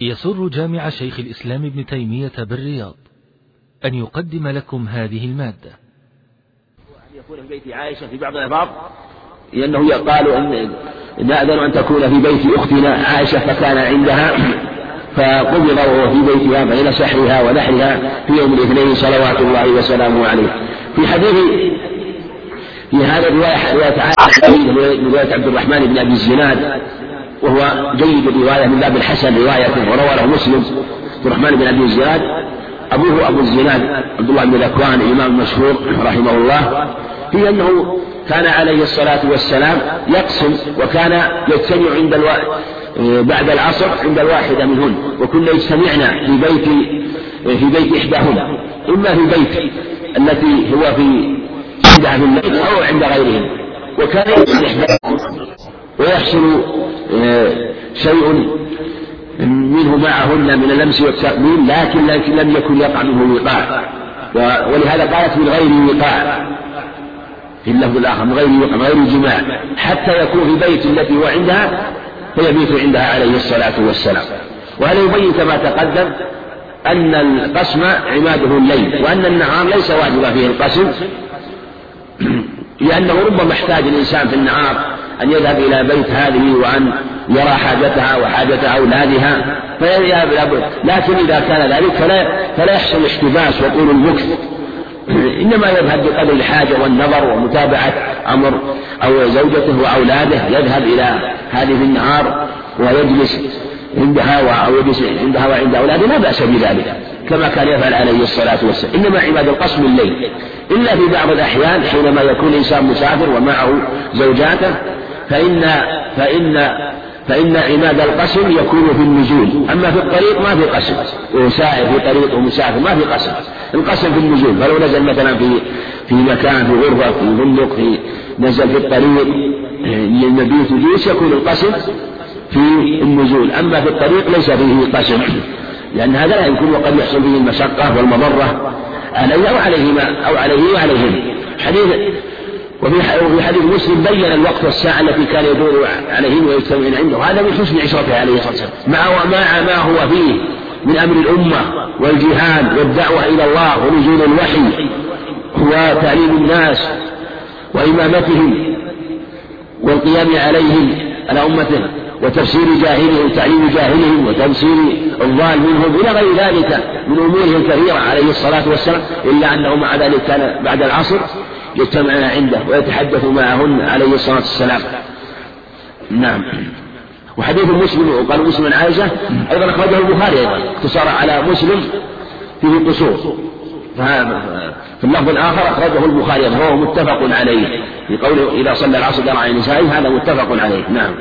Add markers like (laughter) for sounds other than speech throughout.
يسر جامع شيخ الإسلام ابن تيمية بالرياض أن يقدم لكم هذه المادة. يكون في بيت عائشة في بعض الألفاظ لأنه يقال أن نأذن أن تكون في بيت أختنا عائشة فكان عندها فقبض وهو في بيتها بين سحرها ونحرها في يوم الاثنين صلوات الله وسلامه عليه. في حديث في هذا الرواية رواية عائشة من رواية عبد الرحمن بن أبي الزناد وهو جيد الرواية من باب الحسن روايته وروى له مسلم عبد الرحمن بن أبي الزناد. أبوه أبو الزناد عبد الله بن ذكوان إمام مشهور رحمه الله. في أنه كان عليه الصلاة والسلام يقسم وكان يجتمع عند ألو... بعد العصر عند الواحدة منهن وكنا يجتمعن في بيت في بيت إحداهن. إما في البيت التي هو في عندها في الليل أو عند غيرهم وكان ويحصل آه، شيء منه معهن من اللمس والتأمين لكن لم يكن يقع منه وقاع. ولهذا قالت من غير وقاع. في اللفظ الآخر من غير وقاع من غير جماع. حتى يكون في بيت التي هو عندها فيبيت عندها عليه الصلاة والسلام. وهذا يبين كما تقدم أن القسم عماده الليل وأن النهار ليس واجبا فيه القسم. (clears throat) لأنه ربما احتاج الإنسان في النهار أن يذهب إلى بيت هذه وأن يرى حاجتها وحاجة أولادها فيذهب لكن إذا كان ذلك فلا, فلا يحصل احتباس وطول المكث (clears throat) إنما يذهب بقدر الحاجة والنظر ومتابعة أمر أو زوجته وأولاده يذهب إلى هذه النهار ويجلس عندها أو يجلس عندها وعند أولاده لا بأس بذلك كما كان يفعل عليه الصلاة والسلام. إنما عباد القصم الليل إلا في بعض الأحيان حينما يكون الإنسان مسافر ومعه زوجاته فإن فإن فإن عماد القسم يكون في النزول. أما في الطريق ما في قسم. وسائر في طريق ومسافر ما في قسم. القسم في النزول. فلو نزل مثلا في في مكان في غرفة في فندق في نزل في الطريق للمبيت جيش يكون القسم في النزول. أما في الطريق ليس فيه قسم. لأن هذا لا يمكن وقد يحصل به المشقة والمضرة عليه أو عليهما أو عليه وعليهم. حديث وفي حديث مسلم بين الوقت والساعة التي كان يدور عليهم ويجتمعون عنده. هذا من حسن عشرته عليه الصلاة والسلام. مع مع ما هو فيه من أمر الأمة والجهاد والدعوة إلى الله ونزول الوحي وتعليم الناس وإمامتهم والقيام عليهم على أمته وتفسير جاهلهم وتعليم جاهلهم وتفسير الضال منهم إلى غير ذلك من أموره الكثيرة عليه الصلاة والسلام إلا أنه مع ذلك كان بعد العصر يجتمعن عنده ويتحدث معهن عليه الصلاة والسلام. نعم. وحديث مسلم وقال مسلم عن عائشة أيضا أخرجه البخاري أيضا اقتصر على مسلم فيه قصور. في اللفظ الآخر أخرجه البخاري وهو متفق عليه. في قوله إذا صلى العصر درع نسائه هذا متفق عليه. نعم.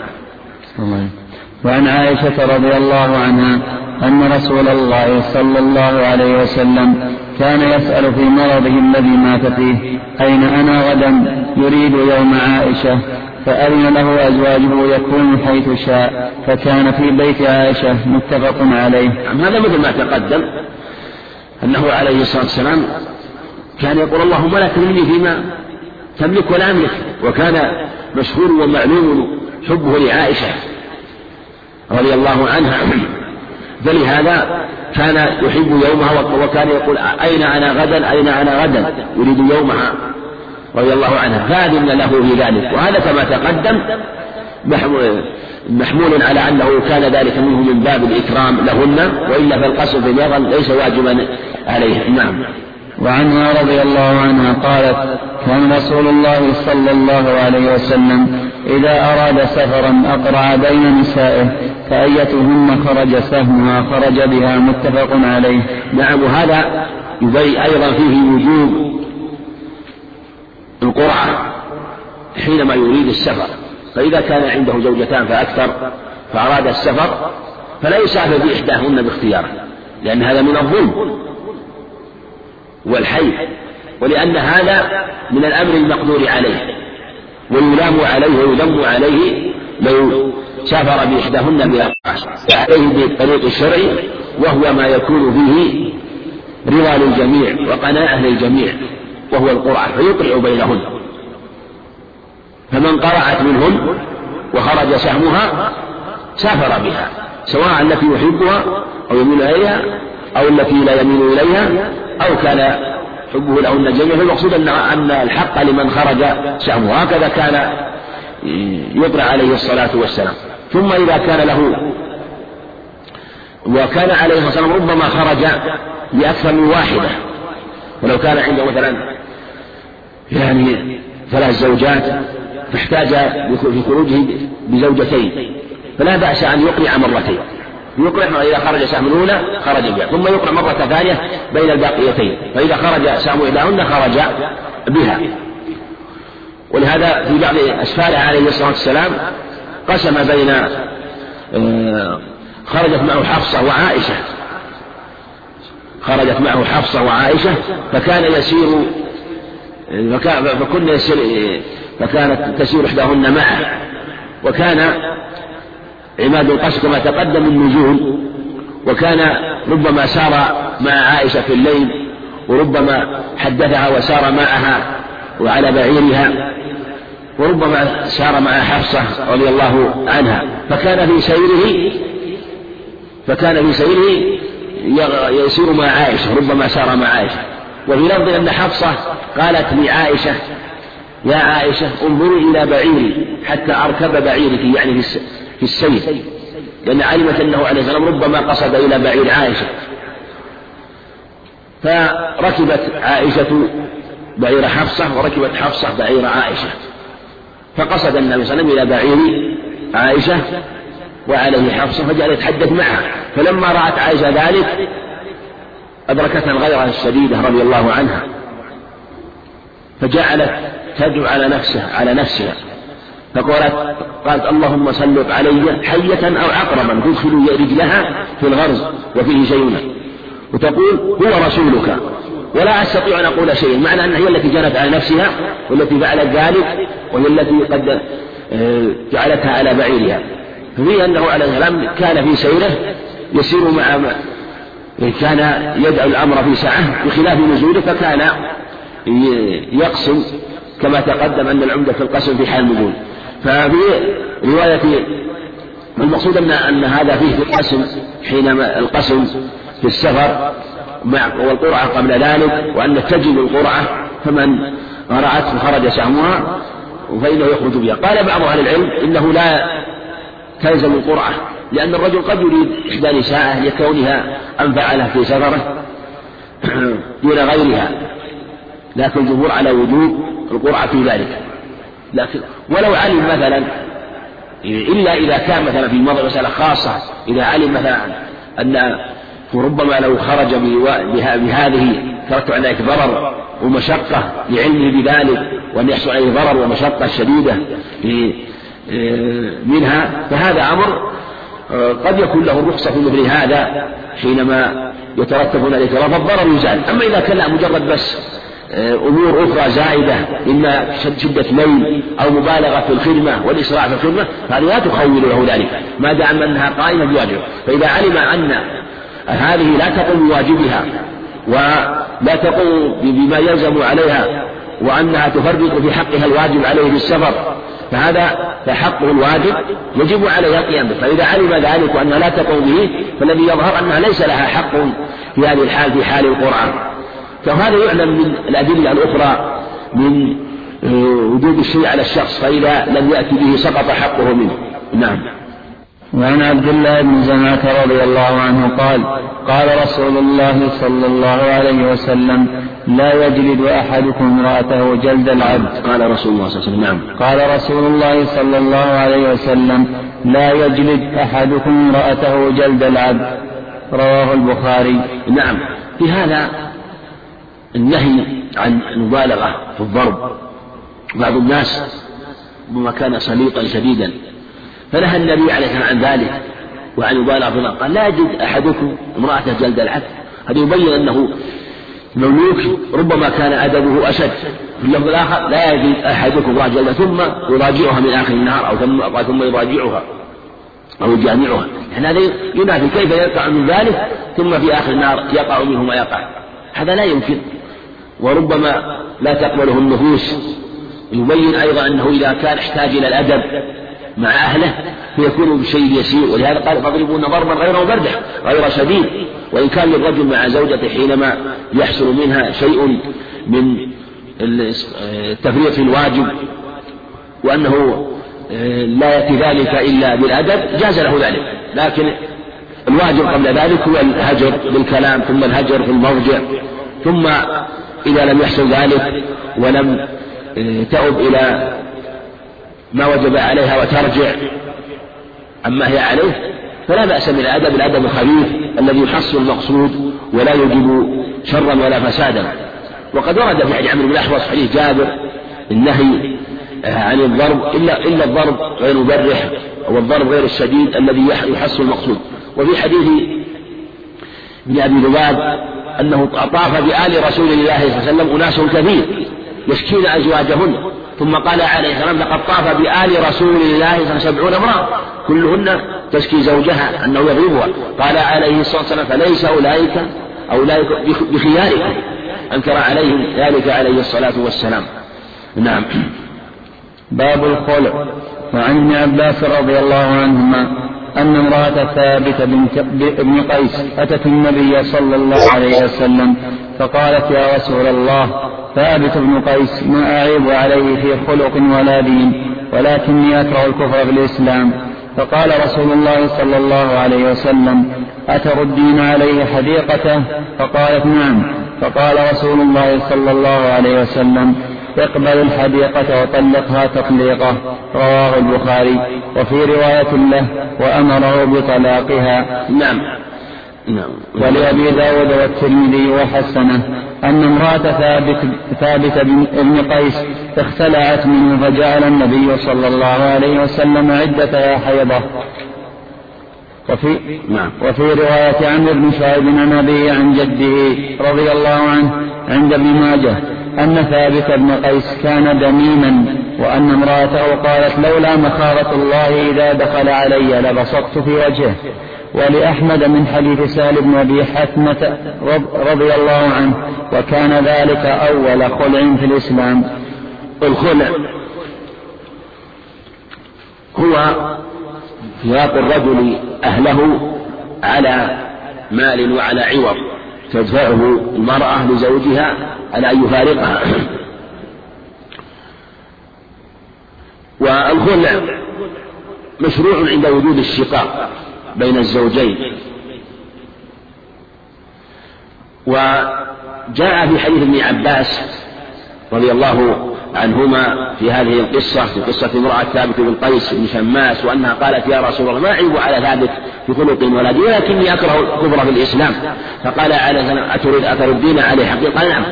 وعن عائشة رضي الله عنها أن رسول الله صلى الله عليه وسلم كان يسأل في مرضه الذي مات فيه أين أنا غدا؟ يريد يوم عائشة فأذن له أزواجه يكون حيث شاء فكان في بيت عائشة متفق عليه. هذا مثل ما تقدم أنه عليه الصلاة والسلام كان يقول اللهم لا تملني فيما تملك ولا أملك وكان مشهور ومعلوم حبه لعائشة رضي الله عنها. فلهذا كان يحب يومها وكان يقول أين أنا غدا؟ أين أنا غدا؟ يريد يومها رضي الله عنها. فأذن له في ذلك. وهذا كما تقدم محمول على أنه كان ذلك منه من باب الإكرام لهن وإلا فالقصد في اليغن ليس واجبا عليه. نعم. وعنها رضي الله عنها قالت كان رسول الله صلى الله عليه وسلم إذا أراد سفرا أقرع بين نسائه فأيتهن خرج سهمها خرج بها متفق عليه. نعم وهذا يبين أيضا فيه وجوب القرعة حينما يريد السفر. فإذا كان عنده زوجتان فأكثر فأراد السفر فلا يسافر بإحداهن باختياره لأن هذا من الظلم والحي ولأن هذا من الأمر المقدور عليه. ويلام عليه ويذم عليه لو سافر بإحداهن عليه بالطريق الشرعي وهو ما يكون فيه رضا للجميع وقناعة للجميع وهو القرعة فيقرع بينهن. فمن قرعت منهن وخرج سهمها سافر بها سواء التي يحبها أو يميل إليها أو التي لا يميل إليها أو كان حبه لهن جميعا فالمقصود أن أن الحق لمن خرج سهمه هكذا كان يقرأ عليه الصلاة والسلام. ثم إذا كان له وكان عليه الصلاة والسلام ربما خرج لأكثر من واحدة. ولو كان عنده مثلا يعني ثلاث زوجات فاحتاج في خروجه بزوجتين. فلا بأس أن يقرع مرتين. يقرع إذا خرج سهم الأولى خرج بها ثم يقرع مرة ثانية بين الباقيتين فإذا خرج سهم إحداهن خرج بها. ولهذا في بعض أسفاره عليه الصلاة والسلام قسم بين آه، خرجت معه حفصة وعائشة. خرجت معه حفصة وعائشة فكان يسير فكن يسير فكانت تسير إحداهن معه وكان عماد القصر كما تقدم النزول وكان ربما سار مع عائشة في الليل وربما حدثها وسار معها وعلى بعيرها وربما سار مع حفصة رضي الله عنها. فكان في سيره فكان في سيره يسير مع عائشة ربما سار مع عائشة. وفي لفظ أن حفصة قالت لعائشة يا عائشة انظري إلى بعيري حتى أركب بعيرك. يعني في السير لأن علمت أنه عليه السلام ربما قصد إلى بعير عائشة. فركبت عائشة بعير حفصة وركبت حفصة بعير عائشة. فقصد النبي صلى الله عليه وسلم إلى بعير عائشة وعليه حفصة فجعل يتحدث معها. فلما رأت عائشة ذلك أدركتها الغيرة الشديدة رضي الله عنها. فجعلت تدعو على نفسها على نفسها. فقالت قالت اللهم سلط علي حية أو عقربا تدخل رجلها في الغرز وفيه شيء وتقول هو رسولك. ولا أستطيع أن أقول شيئا. معنى أنها هي التي جنت على نفسها والتي فعلت ذلك وهي التي قد آه، جعلتها على بعيرها. ففيه أنه عليه السلام كان في سيره يسير مع كان يدعو الأمر في سعة بخلاف نزوله فكان يقسم كما تقدم أن العمدة في القسم في حال النزول ففي رواية المقصود أن أن هذا فيه في القسم حينما القسم في السفر مع والقرعة قبل ذلك وأن تجب القرعة فمن قرعته خرج سهمها فإنه يخرج بها. قال بعض أهل العلم إنه لا تلزم القرعة لأن الرجل قد يريد إحدى نساءه لكونها أنفع له في سفره (clears throat) دون غيرها لكن الجمهور على وجوب القرعة في ذلك. لكن ولو علم مثلا إلا إذا كان مثلا في موضع مسألة خاصة إذا علم مثلا أن وربما لو خرج بهذه ترتب على ضرر ومشقة لعلمه بذلك وأن يحصل عليه ضرر ومشقة شديدة منها فهذا أمر قد يكون له الرخصة في مثل هذا حينما يترتب هنالك ضرر فالضرر يزال. أما إذا كان مجرد بس أمور أخرى زائدة إما شدة ميل أو مبالغة في الخدمة والإسراع في الخدمة فهذه لا تخول له ذلك. ما دام أنها قائمة بواجبه. فإذا علم أن هذه لا تقوم بواجبها ولا تقوم بما يلزم عليها وأنها تفرط في حقها الواجب عليه بالسفر فهذا فحقه الواجب يجب عليها القيام به. فإذا علم ذلك وأنها لا تقوم به فالذي يظهر أنها ليس لها حق في هذه الحال في حال القرآن. فهذا يعلم من الأدلة الأخرى من آه، وجود الشيء على الشخص فإذا لم يأتي به سقط حقه منه. نعم. وعن عبد الله بن زمعة رضي الله عنه قال قال رسول الله صلى الله عليه وسلم لا يجلد أحدكم امرأته جلد العبد. قال رسول الله صلى الله عليه وسلم نعم. قال رسول الله صلى الله عليه وسلم لا يجلد أحدكم امرأته جلد العبد. رواه البخاري. نعم. في هذا النهي عن المبالغة في الضرب. بعض الناس ربما كان سليطا شديدا فنهى النبي عليه الصلاة عن ذلك وعن المبالغة في الضرب. قال لا يجد أحدكم امرأته جلد العبد. هذا يبين أنه مملوك ربما كان أدبه أشد. في اللفظ الآخر لا يجد أحدكم راجلا ثم يراجعها من آخر النهار أو ثم ثم يراجعها أو يجامعها. يعني هذا ينافي كيف يقع من ذلك ثم في آخر النهار يقع منه ما يقع. هذا لا يمكن. وربما لا تقبله النفوس. يبين أيضا أنه إذا كان احتاج إلى الأدب مع أهله فيكون بشيء يسير ولهذا قال فاضربون ضربا غير مبرح غير شديد. وإن كان للرجل مع زوجته حينما يحصل منها شيء من التفريط في الواجب وأنه آه، لا يأتي ذلك إلا بالأدب جاز له ذلك. لكن الواجب قبل ذلك هو الهجر بالكلام ثم الهجر في المضجع ثم إذا لم يحصل ذلك ولم آه، تؤب إلى ما وجب عليها وترجع. عما هي عليه فلا بأس من الأدب الأدب الخفيف الذي يحصل المقصود ولا يجب شرا ولا فسادا. وقد ورد في عمرو بن الأحوص حديث جابر النهي عن الضرب إلا إلا الضرب غير المبرح أو الضرب غير الشديد الذي يحصل المقصود. وفي حديث ابن أبي ذباب أنه طاف بآل رسول الله صلى الله عليه وسلم أناس كثير يشكين أزواجهن. ثم قال عليه السلام لقد طاف بآل رسول الله صلى الله عليه وسلم سبعون امرأة. كلهن تشكي زوجها أنه يغضبها قال عليه الصلاة والسلام فليس أولئك أولئك بخياركم أنكر عليهم ذلك عليه الصلاة والسلام. نعم. باب الخلع. وعن ابن عباس رضي الله عنهما أن امرأة ثابت بن قيس أتت النبي صلى الله عليه وسلم فقالت يا رسول الله ثابت بن قيس ما أعيب عليه في خلق ولا دين ولكني أكره الكفر في الإسلام فقال رسول الله صلى الله عليه وسلم أتردين عليه حديقته؟ فقالت نعم. فقال رسول الله صلى الله عليه وسلم اقبل الحديقة وطلقها تطليقة رواه البخاري. وفي رواية له وأمره بطلاقها. نعم. نعم. ولأبي داود والترمذي وحسنه. أن امرأة ثابت, ثابت بن قيس اختلعت منه فجعل النبي صلى الله عليه وسلم عدة حيضة. وفي نعم. وفي رواية عمرو بن شعيب عن عن جده رضي الله عنه عند ابن ماجه. أن ثابت بن قيس كان دميما وأن امرأته قالت لولا مخافة الله إذا دخل علي لبسطت في وجهه. ولأحمد من حديث سهل بن أبي حثمة رضي الله عنه وكان ذلك أول خلع في الإسلام. الخلع هو فراق الرجل أهله على مال وعلى عوض تدفعه المرأة لزوجها على أن يفارقها. والخلع مشروع عند وجود الشقاق بين الزوجين. وجاء في حديث ابن عباس رضي الله عنهما في هذه القصة في قصة امرأة ثابت بن قيس بن شماس وأنها قالت يا رسول الله ما عيب على ثابت في خلق ولد ولكني أكره الكفر في الإسلام. فقال عليه السلام أتريد أتردين عليه؟ حقيقة نعم.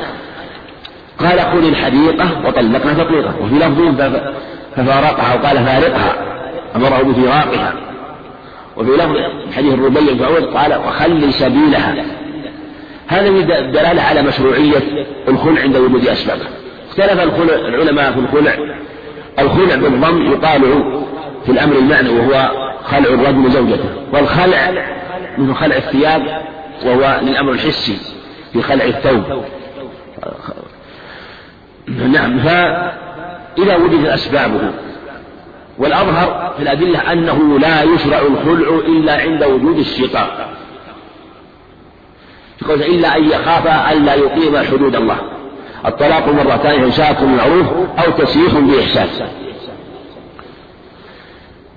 قال خذ الحديقة وطلقنا تطليقة وفي لفظ ففارقها وقال فارقها أمره بفراقها. وفي لفظ حديث الربيع بن قال وخلي سبيلها. هذا دلالة على مشروعية الخلع عند وجود أسبابه اختلف الخلع العلماء في الخلع. الخلع بالضم يقال في الأمر المعنى وهو خلع الرجل زوجته. والخلع مثل خلع الثياب وهو للأمر الحسي في خلع الثوب. نعم فإذا وجدت أسبابه والأظهر في الأدلة أنه لا يشرع الخلع إلا عند وجود الشقاق. إلا أن يخاف ألا يقيم حدود الله. الطلاق مرتان إمساك بالمعروف أو تسريح بإحسان.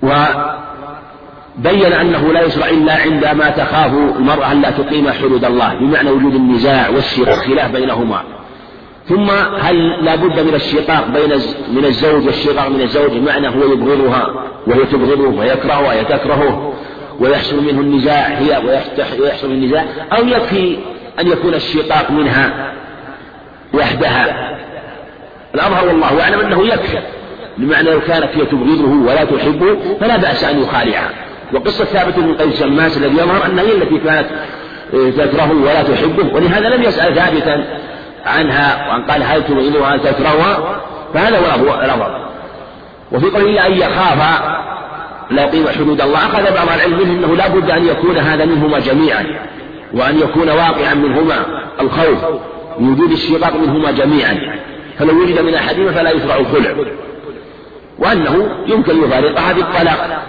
وبين أنه لا يشرع إلا عندما تخاف المرأة ألا تقيم حدود الله بمعنى وجود النزاع والخلاف بينهما. ثم هل لا بد من الشقاق بين من الزوج والشقاق من الزوج؟ بمعنى هو يبغضها وهي تبغضه ويكرهه وهي تكرهه ويحصل منه النزاع هي ويحصل النزاع أو يكفي أن يكون الشقاق منها وحدها. الأظهر والله أعلم أنه يكفي بمعنى لو كانت هي تبغضه ولا تحبه فلا بأس أن يخالعها. وقصة ثابت بن قيس شماس الذي يظهر أنها هي التي كانت آه، تكرهه ولا تحبه ولهذا لم يسأل ثابتا عنها وأن قال هل تبغضها هل تكرهها فهذا هو الأظهر وفي قوله أن يخاف لا يقيم حدود الله أخذ بعض العلم منه أنه لا بد أن يكون هذا منهما جميعا وأن يكون واقعا منهما الخوف وجود الشقاق منهما جميعا. فلو وجد من أحدهما فلا يشرع الخلع. وأنه يمكن يفارقها بالطلاق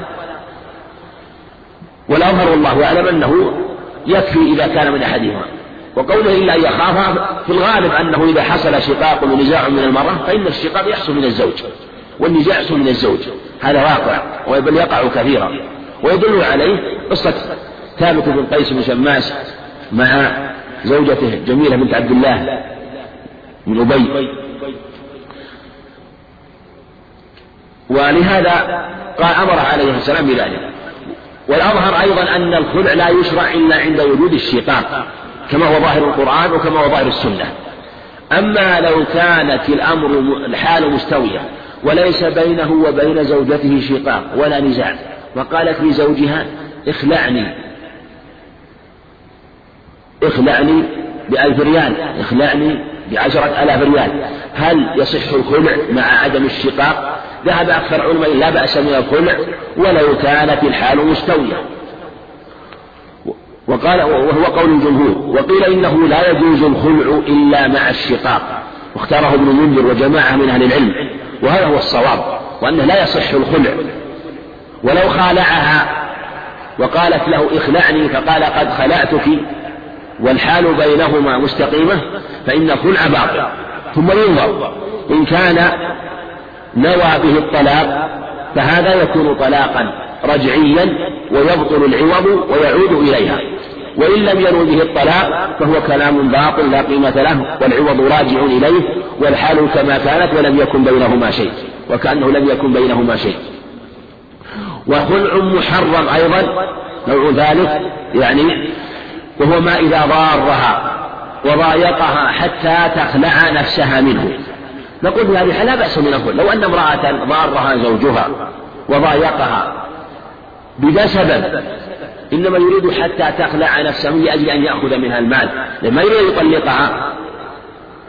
والأظهر والله أعلم أنه يكفي إذا كان من أحدهما. وقوله إلا أن يخاف في الغالب أنه إذا حصل شقاق ونزاع من المرأة فإن الشقاق يحصل من الزوج والنزاع يحصل من الزوج. هذا واقع بل يقع كثيرا ويدل عليه قصة ثابت بن قيس بن شماس مع زوجته جميلة بنت عبد الله بن أبي. ولهذا قال أمر عليه السلام بذلك. والأظهر أيضا أن الخلع لا يشرع إلا عند وجود الشقاق. كما هو ظاهر القرآن وكما هو ظاهر السنة. أما لو كانت الأمر الحال مستوية وليس بينه وبين زوجته شقاق ولا نزاع وقالت لزوجها اخلعني. اخلعني بألف ريال اخلعني بعشرة آلاف ريال. هل يصح الخلع مع عدم الشقاق؟ ذهب أكثر علماء لا بأس من الخلع ولو كانت الحال مستوية. وقال وهو قول الجمهور وقيل إنه لا يجوز الخلع إلا مع الشقاق. واختاره ابن المنذر وجماعة من أهل العلم وهذا هو الصواب وأنه لا يصح الخلع. ولو خالعها وقالت له اخلعني فقال قد خلعتك والحال بينهما مستقيمة فإن الخلع باطل. ثم ينظر إن كان نوى به الطلاق فهذا يكون طلاقا. رجعيا ويبطل العوض ويعود إليها. وإن لم ينو به الطلاق فهو كلام باطل لا قيمة له والعوض راجع إليه والحال كما كانت ولم يكن بينهما شيء وكأنه لم يكن بينهما شيء. وخلع محرم أيضا نوع ذلك يعني وهو ما إذا ضارها وضايقها حتى تخلع نفسها منه. نقول في هذه لا بأس من الخلع لو أن امرأة ضارها زوجها وضايقها بلا سبب إنما يريد حتى تخلع نفسه لأجل أن يأخذ منها المال. ما يريد أن يطلقها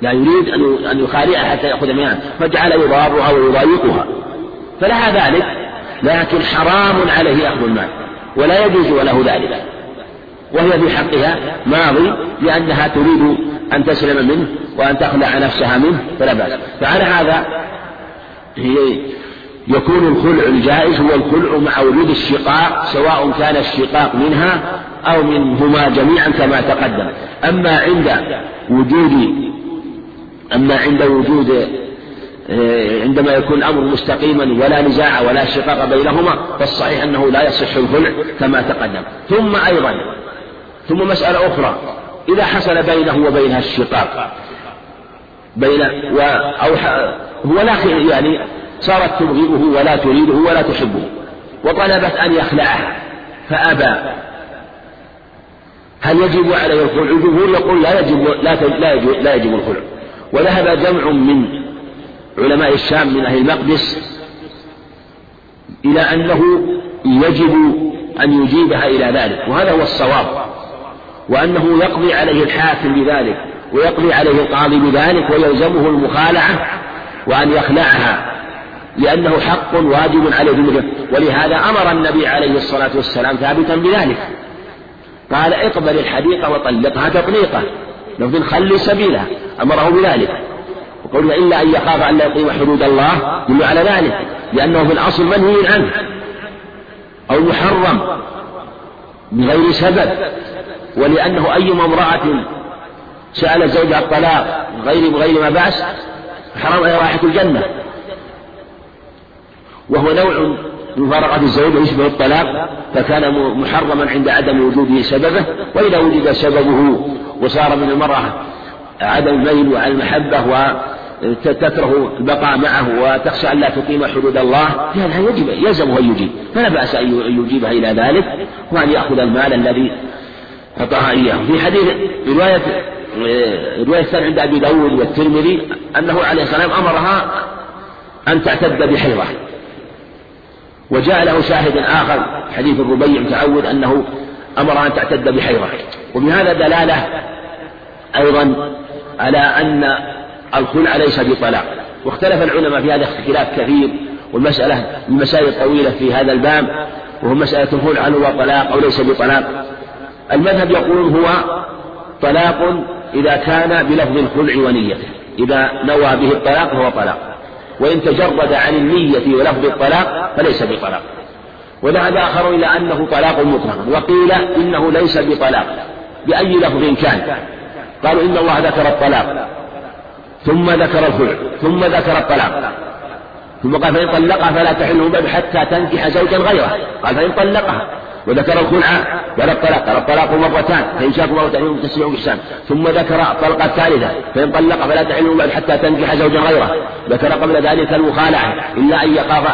لا يريد أن يخالعها حتى يأخذ منها. فجعل يضارها ويضايقها. فلها ذلك لكن حرام عليه أخذ المال. ولا يجوز له ذلك. وهي في حقها ماضي لأنها تريد أن تسلم منه وأن تخلع نفسها منه فلا بأس. فعلى هذا هي يكون الخلع الجائز هو الخلع مع وجود الشقاق سواء كان الشقاق منها أو منهما جميعا كما تقدم. أما عند وجود أما عند وجود آه، عندما يكون الأمر مستقيما ولا نزاع ولا شقاق بينهما فالصحيح أنه لا يصح الخلع كما تقدم. ثم أيضا ثم مسألة أخرى. إذا حصل بينه وبينها الشقاق بين و أو هو لا يعني صارت تبغضه ولا تريده ولا تحبه. وطلبت أن يخلعها فأبى. هل يجب عليه الخلع؟ الجمهور يقول لا يجب لا لا يجب, لا يجب الخلع. وذهب جمع من علماء الشام من أهل المقدس إلى أنه يجب أن يجيبها إلى ذلك. وهذا هو الصواب. وأنه يقضي عليه الحاكم بذلك ويقضي عليه القاضي بذلك ويلزمه المخالعة وأن يخلعها. لأنه حق واجب عليه بمثله ولهذا أمر النبي عليه الصلاة والسلام ثابتا بذلك. قال اقبل الحديقة وطلقها تطليقة. لفظ خلي سبيلها أمره بذلك. وقلنا إلا أن يخاف أن لا يقيم حدود الله يدل على ذلك. لأنه في الأصل منهي عنه. أو محرم. بغير سبب. ولأنه أيما امرأة سأل زوجها الطلاق غير بغير ما بأس حرام عليه رائحة الجنة. وهو نوع من مفارقة الزوج يشبه الطلاق فكان محرما عند عدم وجود سببه وإذا وجد سببه وصار من المرأة عدم الميل وعلى المحبة وتكره البقاء معه وتخشى أن لا تقيم حدود الله هذا يجب يلزمه أن يجيب فلا بأس أن يجيبها إلى ذلك وأن يأخذ المال الذي أعطاها إياه. في حديث رواية رواية الثانية عند أبي داود والترمذي أنه عليه السلام أمرها أن تعتد بحيضة وجاء له شاهد آخر حديث الربيع متعود أنه أمر أن تعتد بحيضة وبهذا دلالة أيضا على أن الخلع ليس بطلاق. واختلف العلماء في هذا اختلاف كثير والمسألة من المسائل الطويلة في هذا الباب وهو مسألة الخلع هل هو طلاق أو ليس بطلاق. المذهب يقول هو طلاق إذا كان بلفظ الخلع ونيته إذا نوى به الطلاق فهو طلاق. وإن تجرد عن النية ولفظ الطلاق فليس بطلاق. وذهب آخر إلى أنه طلاق مطلق. وقيل إنه ليس بطلاق. بأي لفظ كان؟ قالوا إن الله ذكر الطلاق. ثم ذكر الخلع ثم ذكر الطلاق. ثم قال فإن طلقها فلا تحل بعد حتى تنكح زوجا غيره. قال فإن طلقها. وذكر الخلع قال الطلاق قال الطلاق مرتان فإن شاء الله تعالى تسمع بإحسان ثم ذكر الطلقة الثالثة فإن طلق فلا تحل بعد حتى تنكح زوجا غيره. ذكر قبل ذلك المخالعة إلا أن يخاف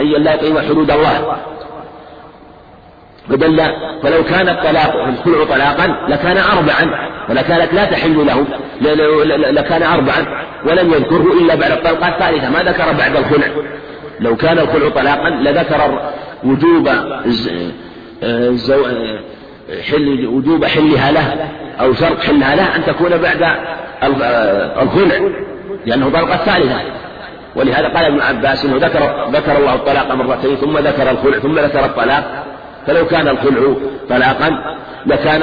أن لا يقيم حدود الله. فدل فلو كان الطلاق الخلع طلاقا لكان أربعا ولكانت لا تحل له لكان أربعا ولم يذكره إلا بعد الطلقة الثالثة. ما ذكر بعد الخلع؟ لو كان الخلع طلاقا لذكر وجوب حل وجوب حلها له أو شرط حلها له أن تكون بعد الخلع لأنه طلقة ثالثة ولهذا قال ابن عباس إنه ذكر ذكر الله الطلاق مرتين ثم ذكر الخلع ثم ذكر الطلاق. فلو كان الخلع طلاقا لكان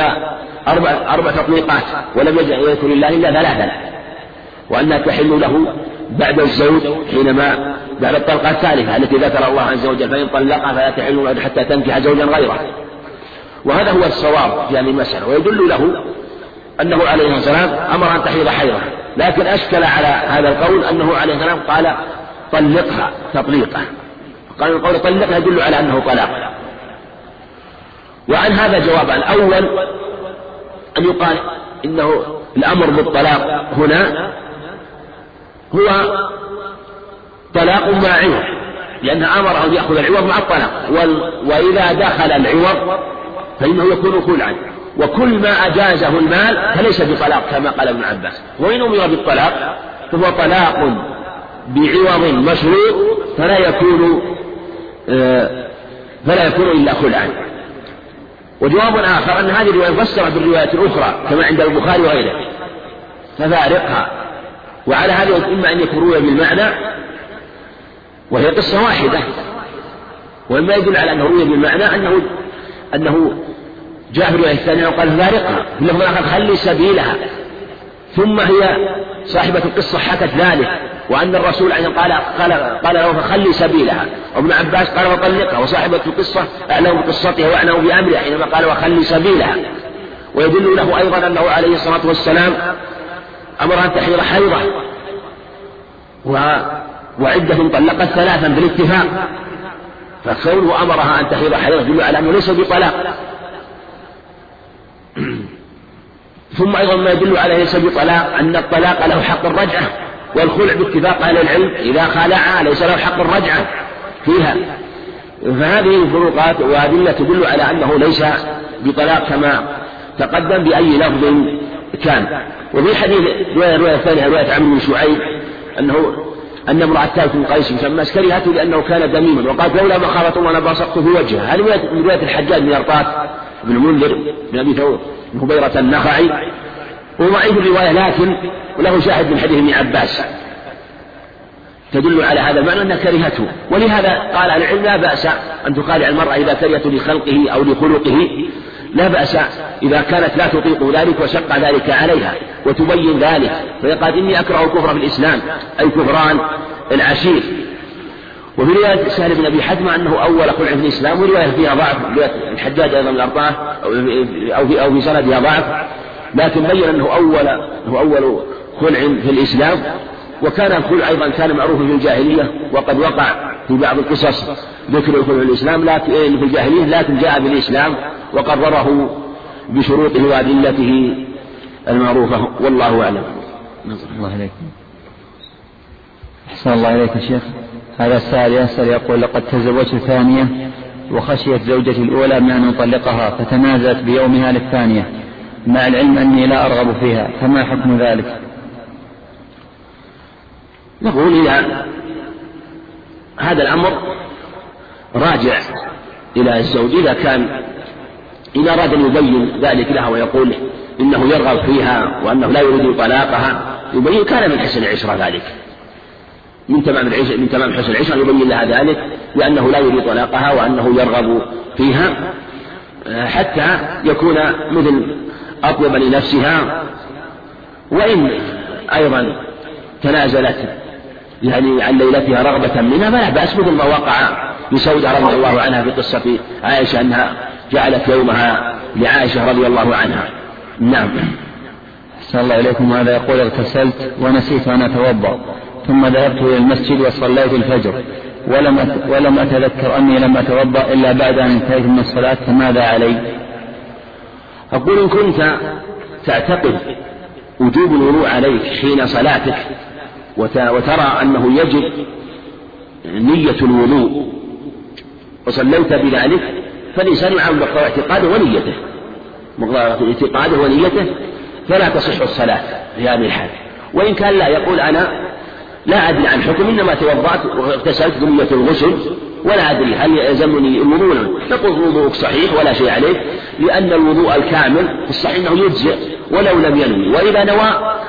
أربع أربع تطليقات ولم يذكر الله إلا ثلاثا. وأنها تحل له بعد الزوج حينما بعد الطلقة الثالثة التي ذكر الله عز وجل فإن طلقها فلا تحل حتى تنكح زوجا غيره. وهذا هو الصواب في هذه المسألة ويدل له أنه عليه والسلام أمر أن تحيض حيضة لكن أشكل على هذا القول أنه عليه والسلام قال طلقها تطليقا. قال القول طلقها يدل على أنه طلاق. وعن هذا جوابان أول أن يقال إنه الأمر بالطلاق هنا هو طلاق مع عوض لأنه أمر أن يأخذ العوض مع الطلاق. وإذا دخل العوض فإنه يكون خلعا وكل ما أجازه المال فليس بطلاق كما قال ابن عباس. وإن أمر بالطلاق فهو طلاق بعوض مشروط فلا يكون آه، فلا يكون إلا خلعا. وجواب آخر أن هذه الرواية مفسرة بالرواية الأخرى كما عند البخاري وغيره. ففارقها. وعلى هذا إما أن يكون روي بالمعنى وهي قصة واحدة. وإما يدل على أنه روي بالمعنى أنه أنه جاء في الرواية الثانية وقال فارقها. في اللفظ الآخر خلي سبيلها. ثم هي صاحبة القصة حكت ذلك. وأن الرسول عليه قال قال قال له فخلي سبيلها. وابن عباس قال وطلقها. وصاحبة القصة أعلم بقصتها وأعلم بأمرها حينما قال وخلي سبيلها. ويدل له أيضا أنه عليه الصلاة والسلام أمر أن تحيض حيضة. وعدة طلقت ثلاثا بالاتفاق. فكونه أمرها أن تحيض حيضة يدل على أنه ليس بطلاق. (clears throat) ثم أيضا ما يدل على ليس بطلاق أن الطلاق له حق الرجعة والخلع باتفاق أهل العلم إذا خلع ليس له حق الرجعة فيها. فهذه الفروقات وأدلة تدل على أنه ليس بطلاق كما تقدم بأي لفظ كان. وفي حديث رواية الرواية الثانية رواية عمرو بن شعيب أنه أن امرأة ثابت بن قيس مسمى كرهته لأنه كان دميما وقالت لولا مخافة الله لبصقت في وجهه هذه من رواية الحجاج بن أرطاس بن المنذر بن أبي ثور بن هبيرة النخعي. وضعيف الرواية لكن وله شاهد من حديث ابن عباس. تدل على هذا المعنى أنها كرهته. ولهذا قال العلم لا بأس أن تخالع المرأة إذا كرهت لخلقه أو لخلقه. لا بأس إذا كانت لا تطيق ذلك وشق ذلك عليها وتبين ذلك فيقال إني أكره الكفر في الإسلام أي كفران العشير. وفي رواية سهل بن أبي حتمة أنه أول خلع في الإسلام ورواية فيها ضعف رواية الحجاج أيضا من الأربعة أو في أو في سندها ضعف لكن بين أنه أول أنه أول خلع في الإسلام. وكان الخلع أيضا كان معروفا في الجاهلية وقد وقع في بعض القصص ذكر الخلع في الإسلام لكن في الجاهلية لكن جاء بالإسلام وقرره بشروطه وأدلته المعروفة. والله أعلم. الله إليكم أحسن الله إليك شيخ. هذا السائل يسأل يقول لقد تزوجت ثانية وخشيت زوجتي الأولى من أن أطلقها فتنازلت بيومها للثانية. مع العلم أني لا أرغب فيها فما حكم ذلك؟ نقول إذا هذا الأمر راجع إلى الزوج. إذا كان إن أراد أن يبين ذلك لها ويقول إنه يرغب فيها وأنه لا يريد طلاقها يبين كان من حسن العشرة ذلك. من تمام العشرة من تمام حسن العشرة يبين لها ذلك لأنه لا يريد طلاقها وأنه يرغب فيها حتى يكون مثل أطيب لنفسها. وإن أيضا تنازلت يعني عن ليلتها رغبة منها فلا بأس مثل ما وقع لسودة رضي الله عنها في قصة عائشة أنها جعلت يومها لعائشة رضي الله عنها. نعم. أحسن الله إليكم. هذا يقول اغتسلت ونسيت أن أتوضأ ثم ذهبت إلى المسجد وصليت الفجر. ولم ولم أتذكر أني لم أتوضأ إلا بعد أن انتهيت من الصلاة فماذا علي؟ أقول إن كنت تعتقد وجوب الوضوء عليك حين صلاتك وترى أنه يجب نية الوضوء وصليت بذلك فالإنسان يعامل مقتضى اعتقاده ونيته. مقتضى اعتقاده ونيته فلا تصح الصلاة في هذه الحال. وإن كان لا يقول أنا لا أدري عن حكم إنما توضأت واغتسلت بنية الغسل ولا أدري هل يلزمني الوضوء. نقول وضوءك صحيح ولا شيء عليك لأن الوضوء الكامل في الصحيح أنه يجزئ ولو لم ينوي. وإذا نوى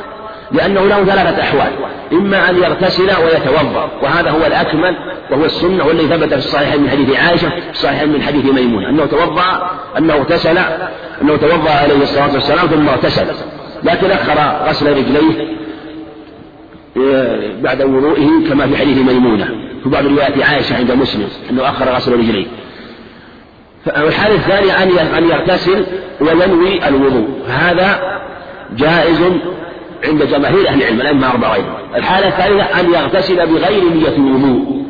لأنه له ثلاثة أحوال. إما أن يغتسل ويتوضأ وهذا هو الأكمل وهو السنة والذي ثبت في الصحيحين من حديث عائشة في الصحيحين من حديث ميمونة. أنه توضأ أنه اغتسل أنه توضأ عليه الصلاة والسلام ثم اغتسل. لكن أخر غسل رجليه آه، بعد وضوئه كما في حديث ميمونة. في بعض روايات عائشة عند مسلم أنه أخر غسل رجليه. الحال الثاني أن يغتسل وينوي الوضوء. هذا جائز عند جماهير أهل العلم الأئمة أربعة أيضا. الحالة الثالثة أن يغتسل بغير نية الوضوء.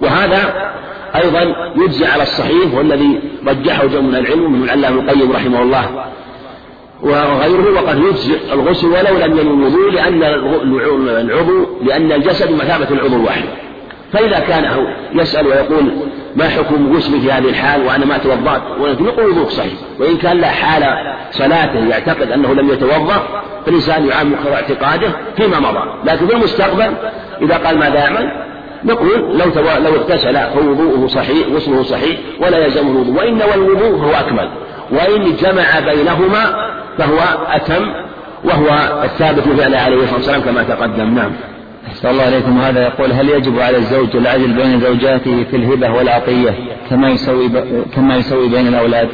وهذا أيضا يجزي على الصحيح والذي رجحه جمع العلم من العلامة القيم رحمه الله وغيره وقد يجزئ الغسل ولو لم ينوي الوضوء لأن العضو لأن الجسد مثابة العضو الواحد. فإذا كان يسأل ويقول ما حكم غسلي في هذه الحال وأنا ما توضأت؟ ونقول وضوء صحيح. وإن كان لا حال صلاته يعتقد أنه لم يتوضأ فالإنسان يعامل اعتقاده فيما مضى. لكن في المستقبل إذا قال ماذا يعمل نقول لو لو اغتسل فوضوءه صحيح غسله صحيح ولا يلزمه الوضوء. وإن والوضوء هو أكمل. وإن جمع بينهما فهو أتم وهو الثابت في فعله عليه الصلاة والسلام كما تقدم. نعم. أحسن الله عليكم هذا يقول هل يجب على الزوج العدل بين زوجاته في الهبة والعطية كما يسوي ب... كما يسوي بين الأولاد؟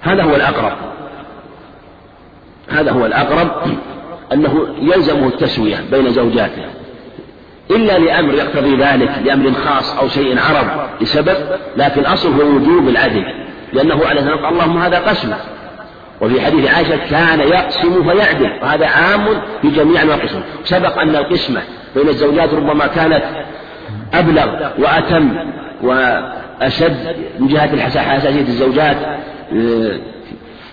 هذا هو الأقرب. هذا هو الأقرب أنه يلزمه التسوية بين زوجاته. إلا لأمر يقتضي ذلك لأمر خاص أو شيء عرض لسبب لكن أصل هو وجوب العدل. لأنه عليه الصلاة اللهم هذا قسم وفي حديث عائشة كان يقسم فيعدل وهذا عام في جميع القسم. سبق أن القسمة بين الزوجات ربما كانت أبلغ وأتم وأشد من جهة حساسية الزوجات آه،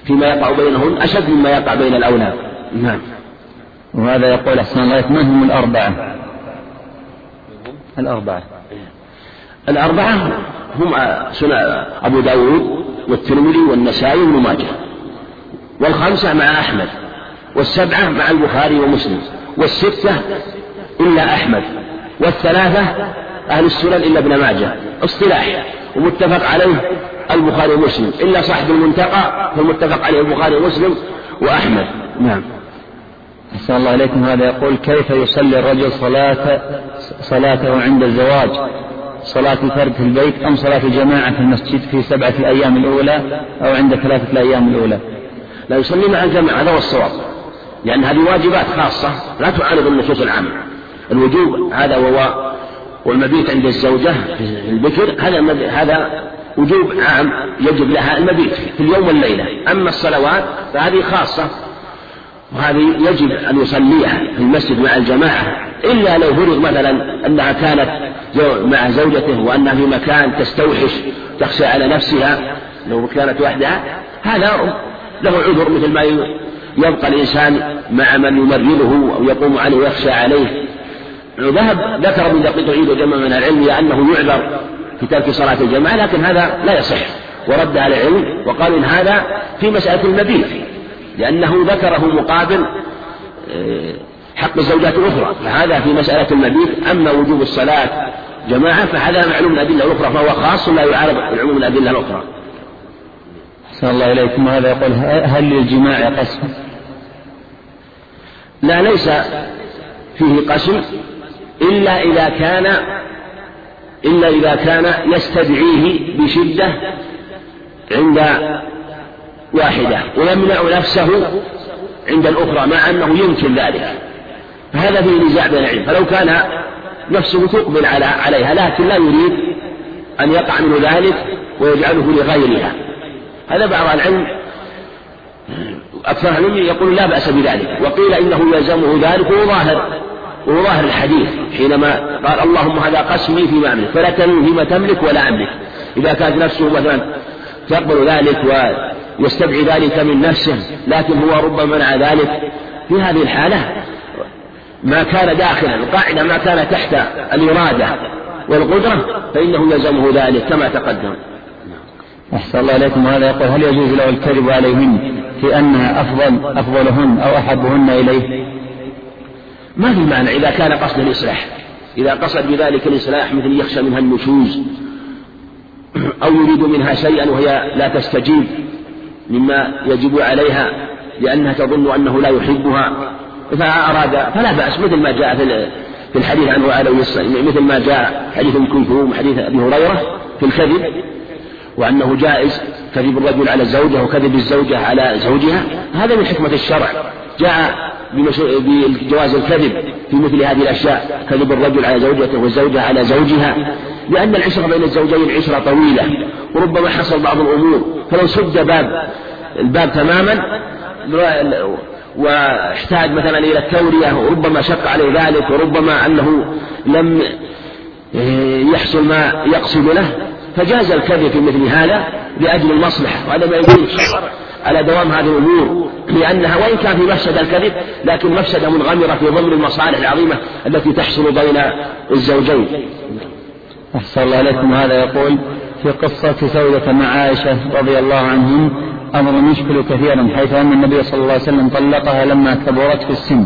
فيما يقع بينهن أشد مما يقع بين الأولاد. نعم. وهذا يقول أحسن الله من هم الأربعة. الأربعة. الأربعة هم سنة أبو داود والترمذي والنسائي وابن ماجه. والخمسة مع أحمد والسبعة مع البخاري ومسلم والستة إلا أحمد والثلاثة أهل السنن إلا ابن ماجه اصطلاح ومتفق عليه البخاري ومسلم إلا صاحب المنتقى فالمتفق عليه البخاري ومسلم وأحمد. نعم. أحسن الله إليكم. هذا يقول كيف يصلي الرجل صلاة صلاته عند الزواج؟ صلاة الفرد في البيت أم صلاة الجماعة في المسجد في سبعة الأيام الأولى أو عند ثلاثة الأيام الأولى؟ لا يصلي مع الجماعة هذا هو الصواب. لأن هذه واجبات خاصة لا تعارض النصوص العامة. الوجوب هذا وهو والمبيت عند الزوجة في البكر هذا هذا وجوب عام يجب لها المبيت في اليوم والليلة. أما الصلوات فهذه خاصة وهذه يجب أن يصليها في المسجد مع الجماعة. إلا لو فرض مثلا أنها كانت مع زوجته وأنها في مكان تستوحش تخشى على نفسها لو كانت وحدها هذا له عذر مثل ما يبقى الإنسان مع من يمرضه أو يقوم عليه ويخشى عليه. ذهب ذكر من دقيق عيد وجمع من العلم أنه يعذر في ترك صلاة الجماعة لكن هذا لا يصح. ورد على العلم وقال إن هذا في مسألة المبيت لأنه ذكره مقابل آه، حق الزوجات الأخرى. فهذا في مسألة المبيت أما وجوب الصلاة جماعة فهذا معلوم الأدلة الأخرى فهو خاص لا يعارض العموم الأدلة الأخرى. أحسن الله إليكم. هذا يقول هل للجماع قسم؟ لا ليس فيه قسم إلا إذا كان إلا إذا كان يستدعيه بشدة عند واحدة ويمنع نفسه عند الأخرى مع أنه يمكن ذلك. فهذا فيه نزاع بين العلم. فلو كان نفسه تقبل على عليها لكن لا يريد أن يقع منه ذلك ويجعله لغيرها. هذا بعض العلم أكثر العلم يقول لا بأس بذلك وقيل إنه يلزمه ذلك وهو ظاهر وهو ظاهر الحديث حينما قال اللهم هذا قسمي فيما أملك فلا تملك فيما تملك ولا أملك إذا كانت نفسه مثلا تقبل ذلك ويستدعي ذلك من نفسه لكن هو ربما منع ذلك في هذه الحالة ما كان داخلا القاعدة ما كان تحت الإرادة والقدرة فإنه يلزمه ذلك كما تقدم. أحسن الله إليكم وهذا يقول هل يجوز له الكذب عليهن في أنها أفضل أفضلهن أو أحبهن إليه؟ ما في معنى إذا كان قصد الإصلاح إذا قصد بذلك الإصلاح مثل يخشى منها النشوز أو يريد منها شيئا وهي لا تستجيب مما يجب عليها لأنها تظن أنه لا يحبها فأراد فلا بأس مثل ما جاء في الحديث عنه عليه مثل ما جاء حديث أم كلثوم حديث أبي هريرة في الكذب وأنه جائز كذب الرجل على الزوجة وكذب الزوجة على زوجها هذا من حكمة الشرع. جاء بجواز الكذب في مثل هذه الأشياء كذب الرجل على زوجته والزوجة على زوجها لأن العشرة بين الزوجين عشرة طويلة وربما حصل بعض الأمور. فلو سد باب الباب تماما واحتاج مثلا إلى التورية وربما شق عليه ذلك وربما أنه لم يحصل ما يقصد له. فجاز الكذب في مثل هذا لأجل المصلحة وهذا ما يدل على دوام هذه الأمور لأنها وإن كان في مفسد الكذب لكن مفسدة منغمرة في ضمن المصالح العظيمة التي تحصل بين الزوجين. أحسن الله إليكم. هذا يقول في قصة سودة مع عائشة رضي الله عنهم أمر يشكل كثيرا حيث أن النبي صلى الله عليه وسلم طلقها لما كبرت في السن.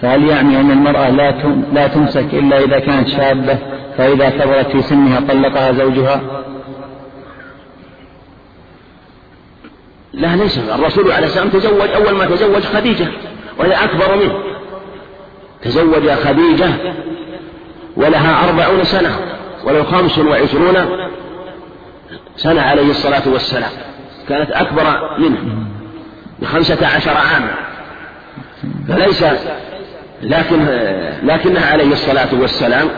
فهل يعني أن المرأة لا لا تمسك إلا إذا كانت شابة؟ فإذا كبرت في سنها طلقها زوجها؟ لا ليس الرسول عليه السلام تزوج أول ما تزوج خديجة وهي أكبر منه. تزوج خديجة ولها أربعون سنة ولو خمس وعشرون سنة عليه الصلاة والسلام. كانت أكبر منه بخمسة عشر عاما. فليس لكن لكنها عليه الصلاة والسلام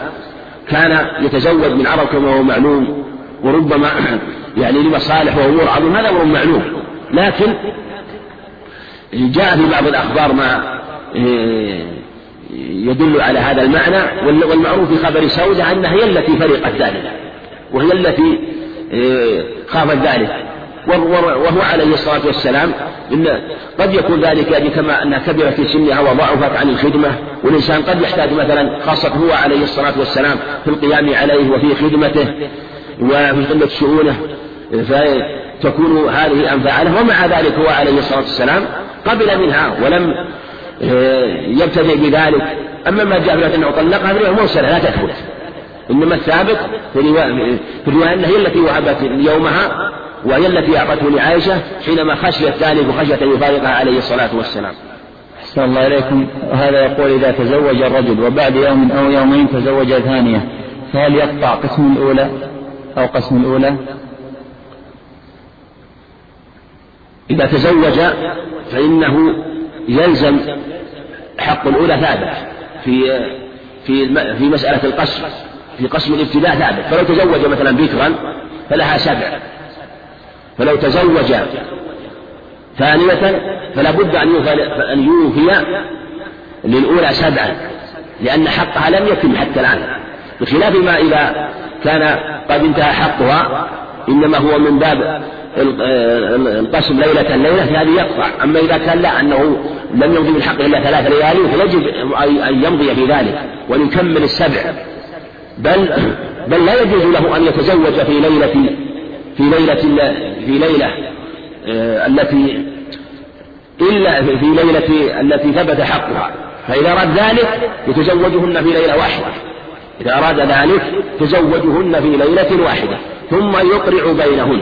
كان يتزوج من عرب كما هو معلوم وربما (clears throat) يعني لمصالح وأمور عظيمة هذا أمر معلوم. لكن جاء في بعض الأخبار ما يدل على هذا المعنى والمعروف في خبر سودة أنها هي التي فرقت ذلك وهي التي خافت ذلك. وهو عليه الصلاة والسلام إن قد يكون ذلك يعني كما أنها كبرت في سنها وضعفت عن الخدمة والإنسان قد يحتاج مثلا خاصة هو عليه الصلاة والسلام في القيام عليه وفي خدمته وفي قلة شؤونه فتكون هذه أنفع له ومع ذلك هو عليه الصلاة والسلام قبل منها ولم آه، يبتدئ بذلك. أما ما جاء في أنه طلقها فهي مرسلة لا تثبت إنما الثابت في الرواية أنها هي التي وهبت يومها وهي التي أعطته لعائشة حينما خشيت ذلك وخشية أن يفارقها عليه الصلاة والسلام. أحسن الله إليكم. هذا يقول إذا تزوج الرجل وبعد يوم أو يومين تزوج ثانية فهل يقطع قسم الأولى أو قسم الأولى؟ إذا تزوج فإنه يلزم حق الأولى ثابت في في في مسألة القسم في قسم الابتداء ثابت. فلو تزوج مثلا بكرا فلها سبع. فلو تزوج ثانية فلا بد أن يوفي أن يوفي للأولى سبعا لأن حقها لم يتم حتى الآن. بخلاف ما إذا كان قد انتهى حقها إنما هو من باب القسم ليلة الليلة هذه يقطع. أما إذا كان لا أنه لم يمضي من حقه إلا ثلاث ليالي فيجب أن يمضي في ذلك وأن يكمل السبع. بل بل لا يجوز له أن يتزوج في ليلة في ليلة في ليلة آه، التي إلا في ليلة التي ثبت حقها فإذا أراد ذلك يتزوجهن في ليلة واحدة إذا أراد ذلك تزوجهن في ليلة واحدة ثم يقرع بينهن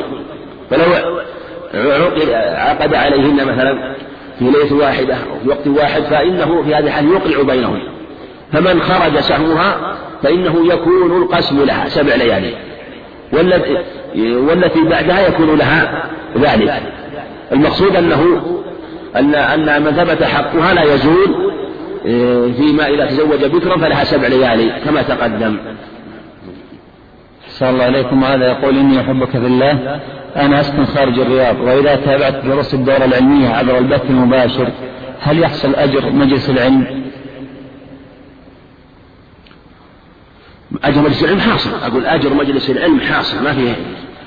فلو عقد عليهن مثلا في ليلة واحدة أو في وقت واحد فإنه في هذه الحال يقرع بينهن فمن خرج سهمها فإنه يكون القسم لها سبع ليالي والتي والتي بعدها يكون لها ذلك. المقصود أنه أن أن من ثبت حقها لا يزول فيما إذا تزوج بكرا فلها سبع ليالي كما تقدم. صلى الله عليكم هذا يقول إني أحبك في الله. أنا أسكن خارج الرياض وإذا تابعت دروس الدورة العلمية عبر البث المباشر هل يحصل أجر مجلس العلم؟ أجر مجلس العلم حاصل. أقول أجر مجلس العلم حاصل. ما فيه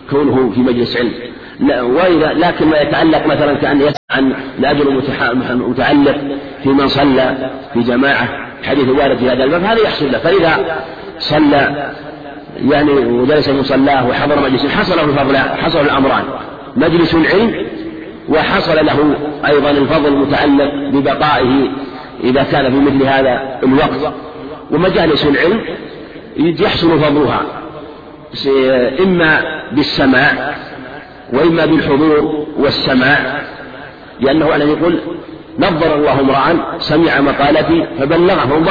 كونه في مجلس علم. لا وإذا لكن ما يتعلق مثلا كأن يسأل عن الأجر المتعلق في من صلى في جماعة حديث وارد في هذا الباب هذا يحصل له. فإذا صلى يعني وجلس مصلاه وحضر مجلس حصل له الفضل حصل الأمران. مجلس العلم وحصل له أيضا الفضل المتعلق ببقائه إذا كان في مثل هذا الوقت. ومجالس العلم يحصل فضلها. إما بالسماع وإما بالحضور والسماع. لأنه أنا يقول نظر الله امرأ سمع مقالتي فبلغه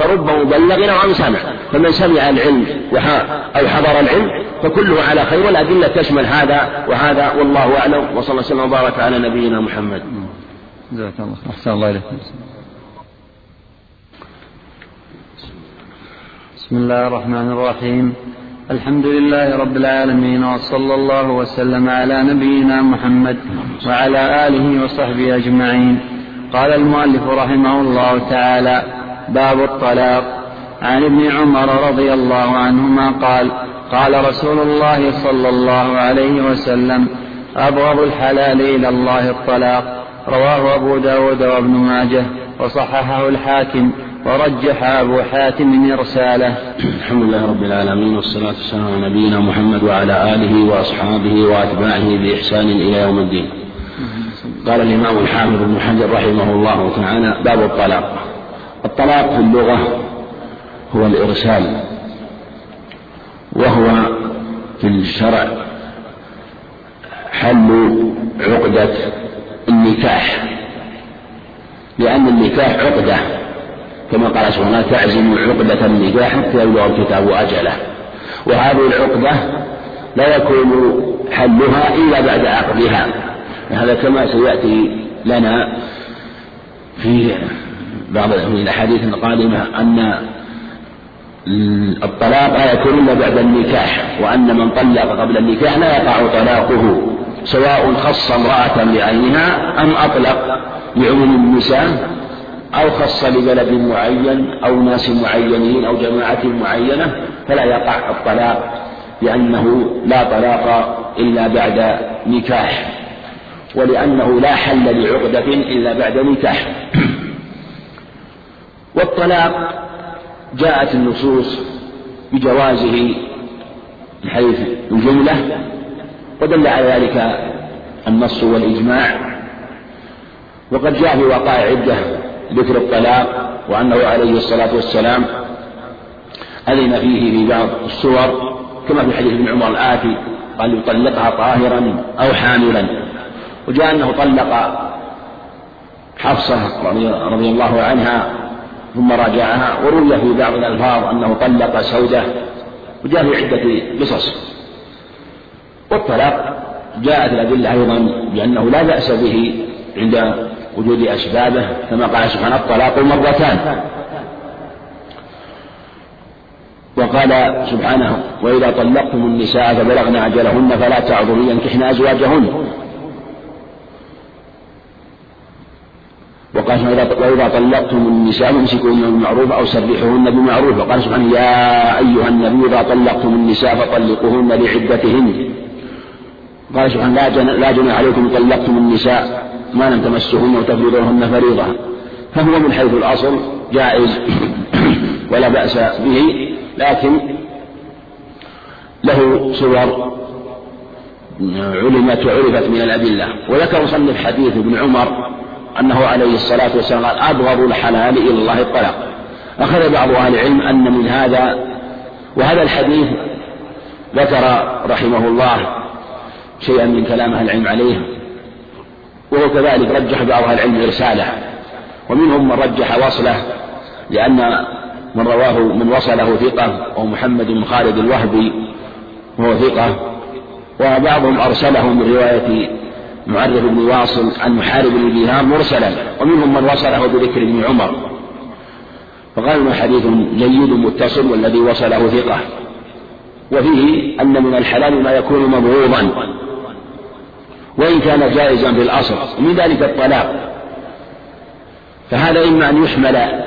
فرب مبلغ أو سمع. فمن سمع العلم أو حضر العلم فكله على خير والأدلة تشمل هذا وهذا والله أعلم. وصلى الله وسلم وبارك على نبينا محمد. جزاك الله أحسن الله إليكم. بسم الله الرحمن الرحيم. الحمد لله رب العالمين وصلى الله وسلم على نبينا محمد وعلى آله وصحبه أجمعين. قال المؤلف رحمه الله تعالى باب الطلاق. عن ابن عمر رضي الله عنهما قال قال رسول الله صلى الله عليه وسلم أبغض الحلال إلى الله الطلاق. رواه أبو داود وابن ماجه وصححه الحاكم. ورجح أبو حاتم إرساله. الحمد لله رب العالمين والصلاة والسلام على نبينا محمد وعلى آله وأصحابه وأتباعه بإحسان إلى يوم الدين. قال الإمام الحافظ ابن حجر رحمه الله تعالى باب الطلاق. الطلاق في اللغة هو الإرسال وهو في الشرع حل عقدة النكاح. لأن النكاح عقدة. كما قال سبحانه تعزم عقدة النكاح حتى يبلغ الكتاب أجله. وهذه العقدة لا يكون حلها إلا بعد عقدها. هذا كما سيأتي لنا في بعض الأحاديث القادمة أن الطلاق لا يكون إلا بعد النكاح وأن من طلق قبل النكاح لا يقع طلاقه سواء خص امرأة بعينها أم أطلق لعموم النساء. أو خص لبلد معين أو ناس معينين أو جماعة معينة فلا يقع الطلاق لأنه لا طلاق إلا بعد نكاح ولأنه لا حل لعقدة إلا بعد نكاح. والطلاق جاءت النصوص بجوازه من حيث الجملة ودل على ذلك النص والإجماع. وقد جاء في وقائع عدة ذكر الطلاق وأنه عليه الصلاة والسلام أذن فيه في بعض السور كما في حديث ابن عمر الآتي قال يطلقها طاهرا أو حاملا. وجاء أنه طلق حفصة رضي الله عنها ثم راجعها وروي في بعض الألفاظ أنه طلق سودة وجاء في عدة قصص. والطلاق جاءت الأدلة أيضا بأنه لا بأس به عند وجود أسبابه كما قال سبحانه الطلاق مرتان. وقال سبحانه وإذا طلقتم النساء فبلغن أجلهن فلا تعظوا ينكحن أزواجهن. وقال سبحانه وإذا طلقتم النساء فامسكوهن بالمعروف أو سرحوهن بمعروف وقال سبحانه يا أيها النبي إذا طلقتم النساء فطلقوهن لعدتهن. قال سبحانه لا جناح عليكم طلقتم النساء. ما لم تمسهن وتفرضوهن فريضة. فهو من حيث الأصل جائز (coughs) ولا بأس به لكن له صور علمت وعرفت من الأدلة. وذكر مصنف حديث ابن عمر أنه عليه الصلاة والسلام قال أبغض الحلال إلى الله الطلاق أخذ بعض أهل العلم أن من هذا وهذا الحديث ذكر رحمه الله شيئا من كلام أهل العلم عليه. وهو كذلك رجح بعض أهل العلم إرساله ومنهم من رجح وصلة لأن من رواه من وصله ثقة وهو محمد بن خالد الوهبي وهو ثقة. وبعضهم أرسله من رواية معرف بن واصل عن محارب بن دينار مرسلا. ومنهم من وصله بذكر ابن عمر. انه حديث جيد متصل والذي وصله ثقة. وفيه أن من الحلال ما يكون مبغوضا. وإن كان جائزا في الأصل ومن ذلك الطلاق. فهذا إما أن يحمل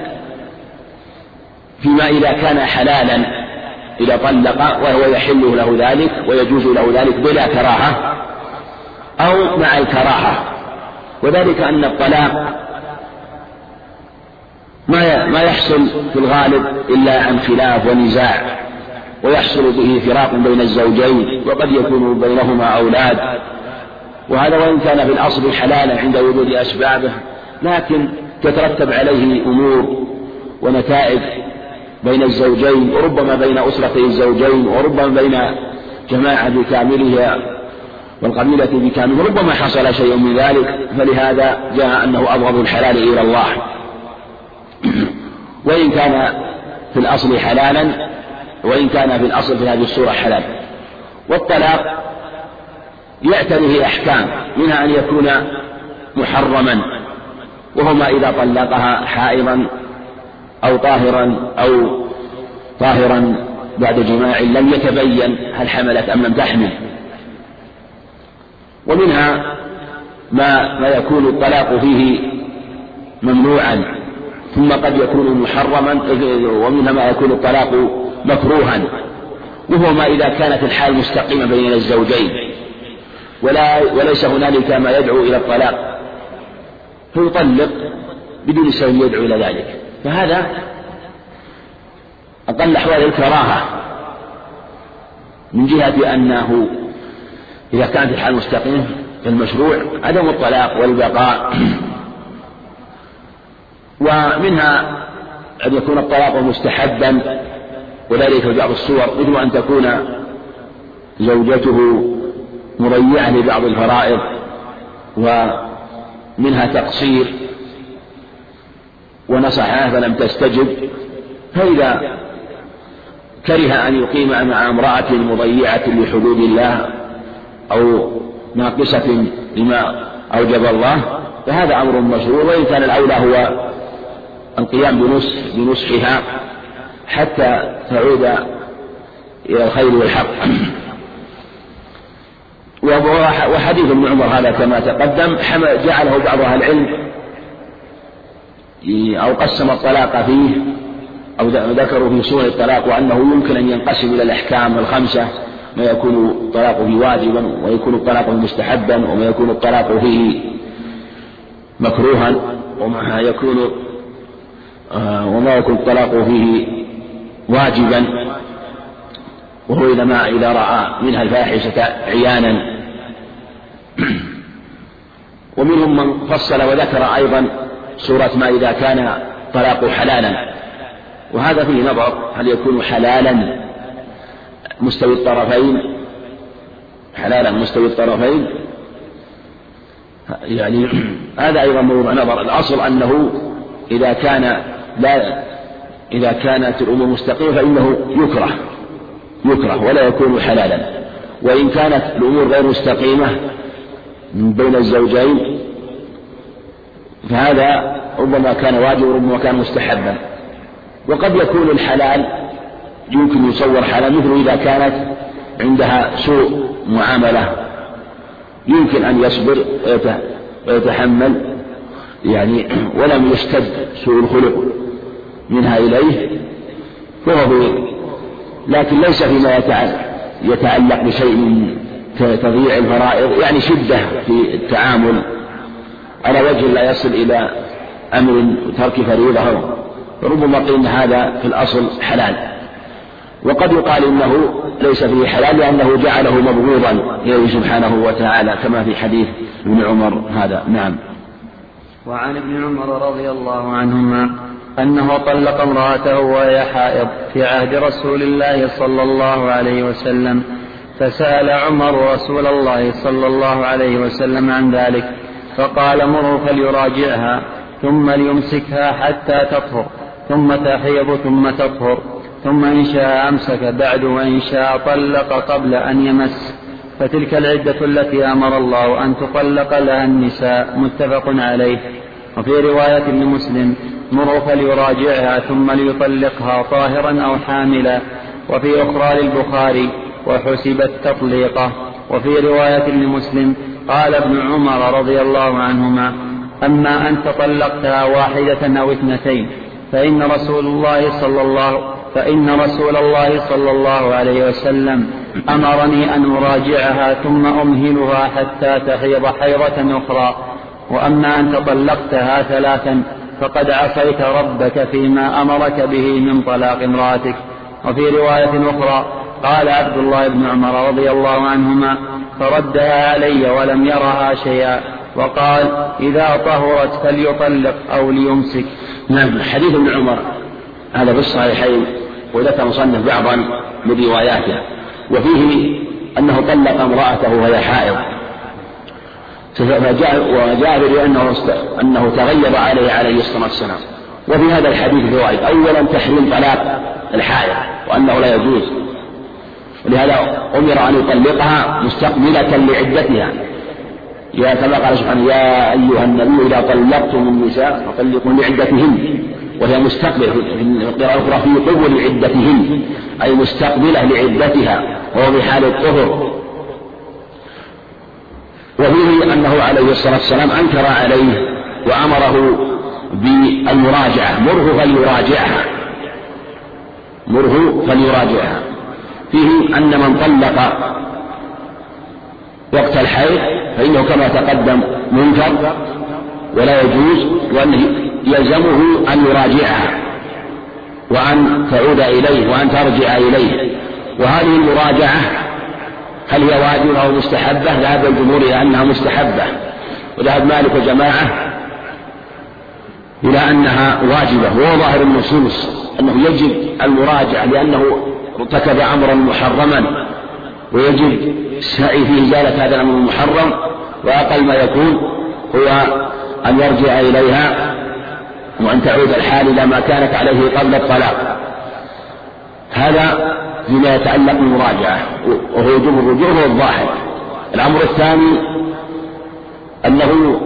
فيما إذا كان حلالا إذا طلق وهو يحل له ذلك ويجوز له ذلك بلا كراهة أو مع الكراهة. وذلك أن الطلاق ما يحصل في الغالب إلا عن خلاف ونزاع ويحصل به فراق بين الزوجين وقد يكون بينهما أولاد. وهذا وإن كان في الأصل حلالا عند وجود أسبابه لكن تترتب عليه أمور ونتائج بين الزوجين وربما بين أسرتي الزوجين وربما بين جماعة بكاملها والقبيلة بكاملها ربما حصل شيء من ذلك فلهذا جاء أنه أبغض الحلال إلى الله. (clears throat) وإن كان في الأصل حلالا وإن كان في الأصل في هذه الصورة حلال. والطلاق يعتريه أحكام منها أن يكون محرما وهما إذا طلقها حائضا أو طاهرا أو طاهرا بعد جماع لم يتبين هل حملت أم لم تحمل. ومنها ما ما يكون الطلاق فيه ممنوعا ثم قد يكون محرما ومنها ما يكون الطلاق مكروها وهو ما إذا كانت الحال مستقيمة بين الزوجين. ولا وليس هنالك ما يدعو إلى الطلاق. فيطلق بدون سبب يدعو إلى ذلك. فهذا أقل أحوال الكراهة من جهة أنه إذا كانت الحال مستقيمة فالمشروع عدم الطلاق والبقاء. (clears throat) ومنها أن يكون الطلاق مستحبا. وذلك في بعض الصور مثل أن تكون زوجته مضيعة لبعض الفرائض ومنها تقصير ونصحها فلم تستجب. فإذا كره أن يقيم مع امرأة مضيعة لحدود الله أو ناقصة لما أوجب الله فهذا أمر مشروع وإن كان الأولى هو القيام بنصح بنصحها حتى تعود إلى الخير والحق. وحديث ابن عمر هذا كما تقدم جعله بعض أهل العلم أو قسم الطلاق فيه أو ذكروا في سورة الطلاق وأنه يمكن أن ينقسم إلى الأحكام الخمسة ما يكون الطلاق فيه واجبا ويكون الطلاق مستحبا وما يكون الطلاق فيه مكروها وما يكون آه، وما يكون الطلاق فيه واجبا. وهو إذا ما إذا رأى منها الفاحشة عيانا (clears throat) ومنهم من فصل وذكر أيضا سورة ما إذا كان طلاق حلالا. وهذا فيه نظر هل يكون حلالا مستوي الطرفين؟ حلالا مستوي الطرفين؟ يعني (clears throat) هذا أيضا موضوع نظر. الأصل أنه إذا كان لا إذا كانت الأمور مستقيمة فإنه يكره يكره ولا يكون حلالا. وإن كانت الأمور غير مستقيمة بين الزوجين فهذا ربما كان واجب وربما كان مستحبا. وقد يكون الحلال يمكن يصور حلال مثل إذا كانت عندها سوء معاملة. يمكن أن يصبر ويتحمل يعني ولم يشتد سوء الخلق منها إليه فهو لكن ليس فيما يتعلق بشيء من تضييع الفرائض يعني شدة في التعامل. على وجه لا يصل إلى أمر ترك فريضة. ربما قيل إن هذا في الأصل حلال. وقد يقال إنه ليس فيه حلال لأنه جعله مبغوضا. إليه سبحانه وتعالى كما في حديث ابن عمر هذا. نعم. وعن ابن عمر رضي الله عنهما أنه طلق امرأته وهي حائض في عهد رسول الله صلى الله عليه وسلم. فسأل عمر رسول الله صلى الله عليه وسلم عن ذلك فقال مره فليراجعها ثم ليمسكها حتى تطهر ثم تحيض ثم تطهر ثم إن شاء أمسك بعد وإن شاء طلق قبل أن يمس. فتلك العدة التي أمر الله أن تطلق لها النساء متفق عليه. وفي رواية لمسلم مروا فليراجعها ثم ليطلقها طاهرا أو حاملا. وفي أخرى للبخاري وحسبت تطليقه وفي رواية لمسلم قال ابن عمر رضي الله عنهما أما أن تطلقتها واحدة أو اثنتين فإن رسول الله صلى الله فإن رسول الله صلى الله عليه وسلم أمرني أن أراجعها ثم أمهلها حتى تحيض حيضة أخرى. وأما أن تطلقتها ثلاثا فقد عصيت ربك فيما أمرك به من طلاق امرأتك. وفي رواية أخرى قال عبد الله بن عمر رضي الله عنهما فردها علي ولم يرها شيئا وقال إذا طهرت فليطلق أو ليمسك. نعم حديث ابن عمر. هذا في الصحيحين وذكر مصنف بعضا من رواياته وفيه أنه طلق امرأته وهي حائض. وجاء في أنه أنه تغير عليه عليه الصلاة والسلام. وفي هذا الحديث فوائد أولا تحريم طلاق الحائض وأنه لا يجوز. ولهذا أمر أن يطلقها مستقبلة لعدتها. يا كما قال سبحانه يا أيها النبي إذا طلقتم النساء فطلقوا لعدتهن وهي مستقبلة في القراءة الأخرى في قبل عدتهن أي مستقبلة لعدتها وهو في حال الطهر. وفيه أنه عليه الصلاة والسلام أنكر عليه وأمره بالمراجعة. مره فليراجعها. مره فليراجعها. فيه أن من طلق وقت الحيض فإنه كما تقدم منكر ولا يجوز وأنه يلزمه أن يراجعها وأن تعود إليه وأن ترجع إليه. وهذه المراجعة هل هي واجبة أو مستحبة؟ ذهب الجمهور إلى أنها مستحبة. وذهب مالك وجماعة إلى أنها واجبة. وهو ظاهر النصوص أنه يجب المراجعة لأنه ارتكب أمرا محرما ويجب السعي في إزالة هذا الأمر المحرم وأقل ما يكون هو أن يرجع إليها وأن تعود الحال إلى ما كانت عليه قبل الطلاق. هذا فيما يتعلق بالمراجعة وهو وجوب الرجوع هو الظاهر. الأمر الثاني أنه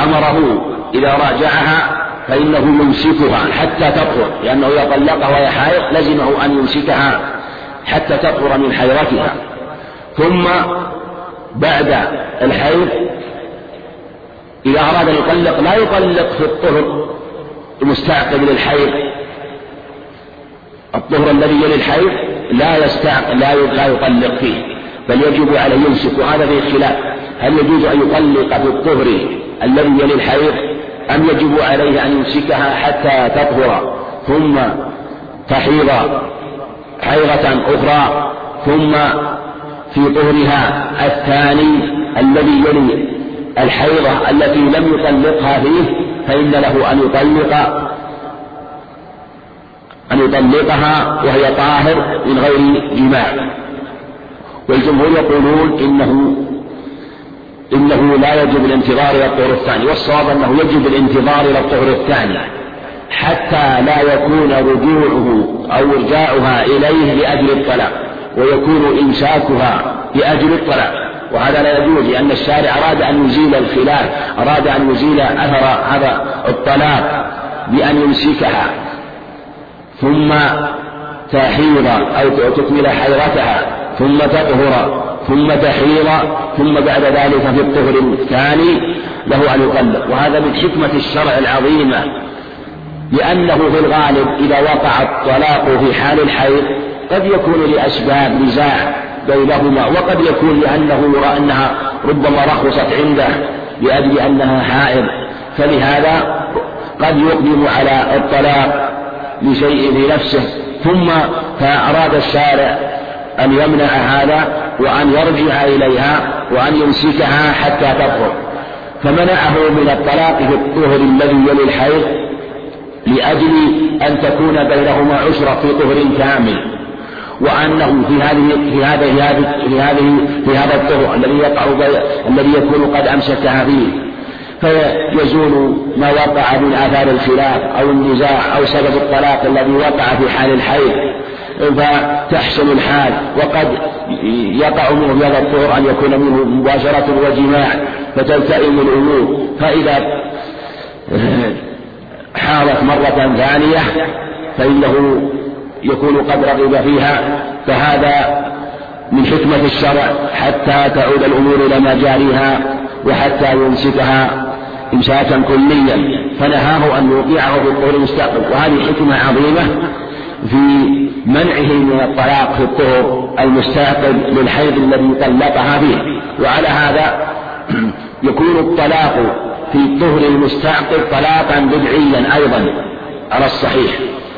أمره إذا راجعها فإنه يمسكها حتى تطهر لأنه إذا طلقها وهي حائض لزمه أن يمسكها حتى تطهر من حيرتها. ثم بعد الحيض إذا أراد أن يطلق لا يطلق في الطهر المستعقب للحيض. الطهر الذي يلي الحيض لا يستعقل لا لا يطلق فيه بل يجب عليه يمسك وهذا فيه خلاف. هل يجوز أن يطلق في الطهر الذي يلي الحيض؟ أم يجب عليه أن يمسكها حتى تطهر ثم تحيض حيضة أخرى ثم في طهرها الثاني الذي يلي الحيضة التي لم يطلقها فيه فإن له أن يطلق أن يطلقها وهي طاهر من غير جماع. والجمهور يقولون إنه إنه لا يجب الانتظار إلى الطهر الثاني والصواب أنه يجب الانتظار إلى الطهر الثاني حتى لا يكون رجوعه أو إرجاعها إليه لأجل الطلاق ويكون إمساكها لأجل الطلاق. وهذا لا يجوز لأن الشارع أراد أن يزيل الخلاف أراد أن يزيل أثر هذا الطلاق بأن يمسكها. ثم تحيض أو تكمل حيرتها ثم تطهر. ثم تحيض ثم بعد ذلك في الطهر الثاني له أن يطلق وهذا من حكمة الشرع العظيمة لأنه في الغالب إذا وقع الطلاق في حال الحيض قد يكون لأسباب نزاع بينهما وقد يكون لأنه يرى أنها ربما رخصت عنده لأجل أنها حائض. فلهذا قد يقدم على الطلاق لشيء في نفسه. ثم فأراد الشارع أن يمنع هذا وأن يرجع إليها وأن يمسكها حتى تطهر. فمنعه من الطلاق في الطهر الذي يلي الحيض لأجل أن تكون بينهما عشرة في طهر كامل. وأنه في هذه في هذا في هذه في هذه في هذا الطهر الذي يقع الذي يكون قد أمسكها فيه. فيزول ما وقع من آثار الخلاف أو النزاع أو سبب الطلاق الذي وقع في حال الحيض. فتحسن الحال وقد يقع منه في هذا الطهر أن يكون منه مباشرة وجماع فتلتئم الأمور. فإذا حاضت مرة ثانية فإنه يكون قد رغب فيها. فهذا من حكمة الشرع حتى تعود الأمور إلى مجاريها وحتى يمسكها إمساكا كليا. فنهاه أن يوقعه في الطهر المستقبل. وهذه حكمة عظيمة في منعه من الطلاق في الطهر المستعقل للحيض الذي طلقها فيه وعلى هذا (clears throat) يكون الطلاق في الطهر المستعقل طلاقا بدعيا أيضا. على الصحيح.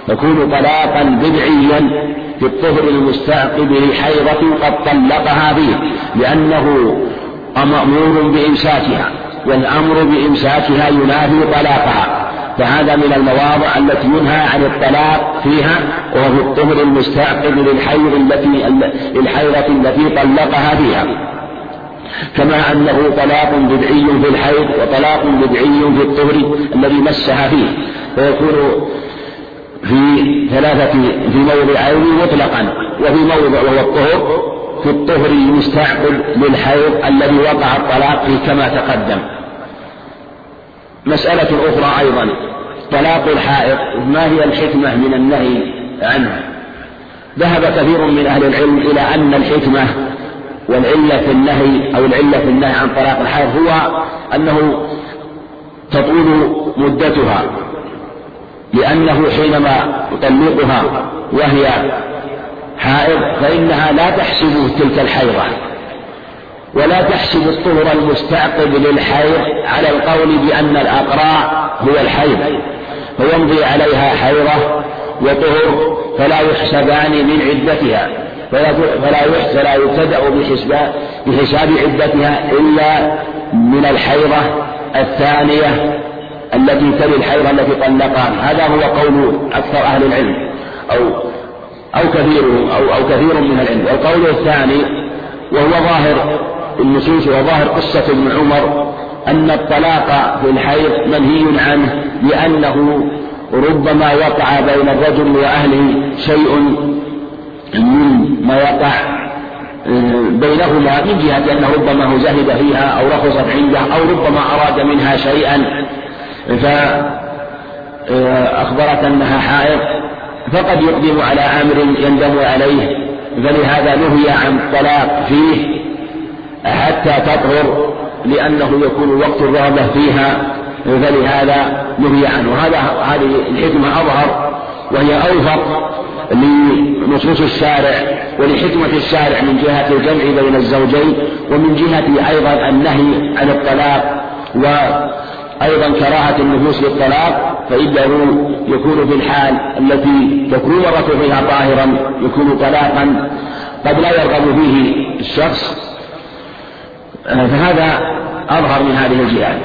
يكون طلاقا بدعيا في الطهر المستعقب لحيضة قد طلقها فيه لأنه مأمور بإمساكها والأمر بإمساكها ينافي طلاقها. فهذا من المواضع التي ينهى عن الطلاق فيها وهو في الطهر المستعقب للحيض التي الحيضة التي طلقها فيها. كما أنه طلاق بدعي في الحيض وطلاق بدعي في الطهر الذي مسها فيه. فيكون في ثلاثة في موضعين مطلقا. وفي موضع وهو الطهر في الطهر المستعقل للحيض الذي وقع الطلاق فيه كما تقدم. مسألة أخرى أيضا. طلاق الحائض ما هي الحكمة من النهي عنه ذهب كثير من أهل العلم إلى أن الحكمة والعلة في النهي أو العلة في النهي عن طلاق الحائض هو أنه تطول مدتها لأنه حينما يطلقها وهي حائض فإنها لا تحسب تلك الحيضة. ولا تحسب الطهر المستعقب للحيض على القول بأن الأقراء هو الحيض فيمضي عليها حيضة وطهر فلا يحسبان من عدتها فلا فلا يبتدأ بحساب بحساب عدتها إلا من الحيضة الثانية التي تلي الحيضة التي طلقها هذا هو قول أكثر أهل العلم أو أو كثير أو أو كثير من العلم والقول الثاني وهو ظاهر النصوص وظاهر قصة ابن عمر أن الطلاق في الحيض منهي عنه لأنه ربما وقع بين الرجل وأهله شيء مما يقع آه، بينهما من جهة أنه ربما زهد فيها أو رخصت عنده أو ربما أراد منها شيئا. فأخبرت أنها حائض فقد يقدم على أمر يندم عليه فلهذا نهي عن الطلاق فيه. حتى تطهر لأنه يكون وقت الرغبة فيها. فلهذا نهي عنه. هذا هذه الحكمة أظهر وهي أوفق لنصوص الشارع ولحكمة الشارع من جهة الجمع بين الزوجين ومن جهة أيضا النهي عن الطلاق وأيضا كراهة النفوس للطلاق. فإنه يكون في الحال التي تكون مرة فيها طاهرا يكون طلاقا قد لا يرغب فيه الشخص. فهذا أظهر من هذه الجهات.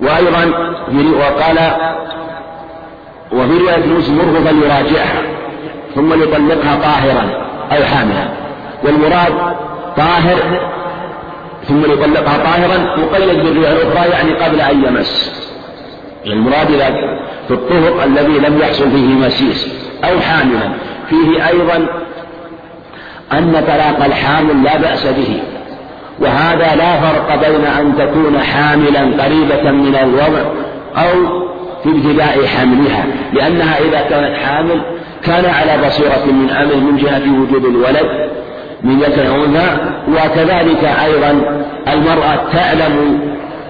وأيضا وقال وفي رواية مسلم فليراجعها ثم ليطلقها طاهرا أو حاملا. والمراد طاهر ثم ليطلقها طاهرا مقيد بالرواية الأخرى يعني قبل أن يمس. المراد في الطهر الذي لم يحصل فيه مسيس أو حاملا. فيه أيضا أن طلاق الحامل لا بأس به. وهذا لا فرق بين أن تكون حاملا قريبة من الوضع أو في ابتداء حملها لأنها إذا كانت حامل كان على بصيرة من أمر من جهة وجود الولد من ذكر أنثى وكذلك أيضا المرأة تعلم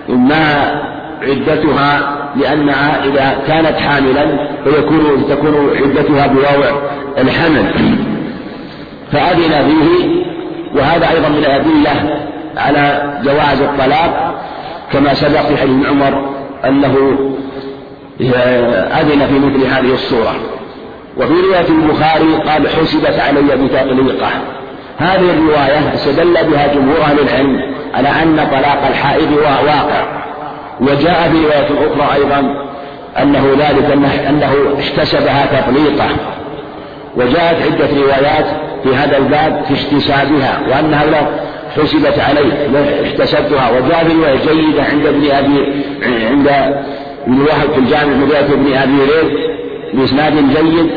ما عدتها لأنها إذا كانت حاملا فيكون تكون عدتها بوضع الحمل. فأذن فيه وهذا أيضا من الأدلة على جواز الطلاق كما سبق في حديث عمر أنه أذن في مثل هذه الصورة. وفي رواية البخاري قال حسبت علي بتطليقه. هذه الرواية استدل بها جمهور أهل العلم على أن طلاق الحائض واقع. وجاء في رواية أخرى أيضا أنه ذلك أنه احتسبها تطليقة. وجاءت عدة روايات في هذا الباب في احتسابها وأنها لو حسبت عليه احتسبتها وجاء في رواية جيدة عند ابن أبي عند ابن وهب في الجامع من رواية ابن أبي ليل بإسناد جيد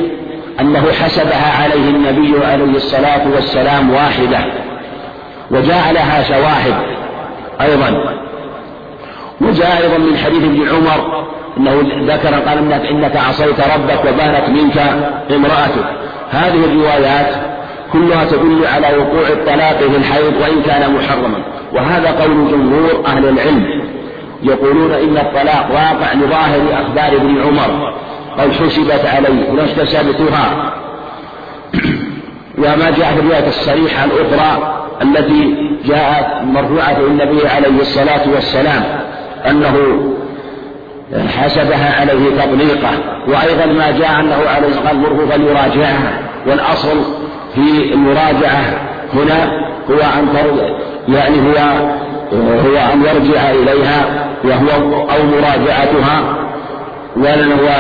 أنه حسبها عليه النبي عليه الصلاة والسلام واحدة وجاء لها شواهد أيضا. وجاء أيضا من حديث ابن عمر أنه ذكر قال إنك, إنك عصيت ربك وبانت منك امرأتك. هذه الروايات كلها تدل على وقوع الطلاق في الحيض وإن كان محرما. وهذا قول جمهور أهل العلم. يقولون إن الطلاق واقع لظاهر أخبار ابن عمر. قد حسبت عليه واستسبتها (clears throat) وما جاء في الرواية الصريحة الأخرى التي جاءت مرفوعة النبي عليه الصلاة والسلام أنه حسبها عليه تطليقه وأيضا ما جاء أنه عليه الصلاة والسلام فليراجعها. والأصل في المراجعة هنا هو أن يعني هو هو أن يرجع إليها وهو أو مراجعتها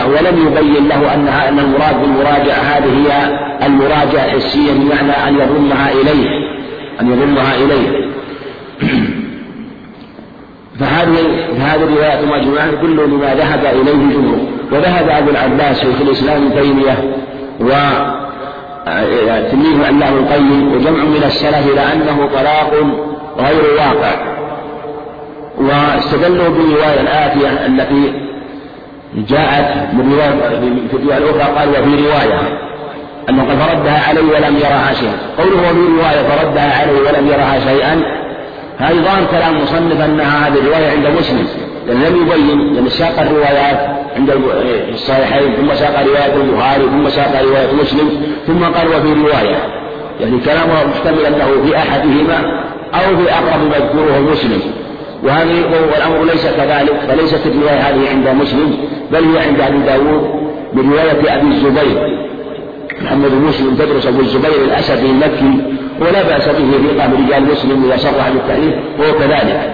ولم يبين له أنها أن المراد بالمراجعة هذه هي المراجعة الحسية بمعنى أن يضمها إليه. أن يضمها إليه. (clears throat) فهذه فهذه الروايات مجموعة كل لما ذهب إليه الجمهور وذهب أبو العباس شيخ الإسلام ابن تيمية و تلميذ علام القيم وجمع من السلف إلى أنه طلاق غير واقع. واستدلوا بالرواية الآتية التي جاءت من رواية في الرواية الأخرى قال وفي رواية أنه قد فردها عليه ولم يرها شيئا. قوله وفي رواية فردها عليه ولم يرها شيئا هذا ظاهر كلام مصنف أنها هذه الرواية عند مسلم. لأن لم يبين لأن ساق الروايات عند الصحيحين ثم ساق رواية البخاري ثم ساق رواية مسلم ثم قال وفي رواية. يعني كلامه محتمل أنه في أحدهما أو في أقرب مذكوره مسلم. وهذه والأمر ليس كذلك فليست الرواية هذه عند مسلم بل هي عند أبي داود برواية أبي الزبير. محمد بن مسلم تدرس أبو الزبير الأسدي المكي ولا بأس به ثقة من رجال مسلم إذا صرح بالتأليف وهو كذلك.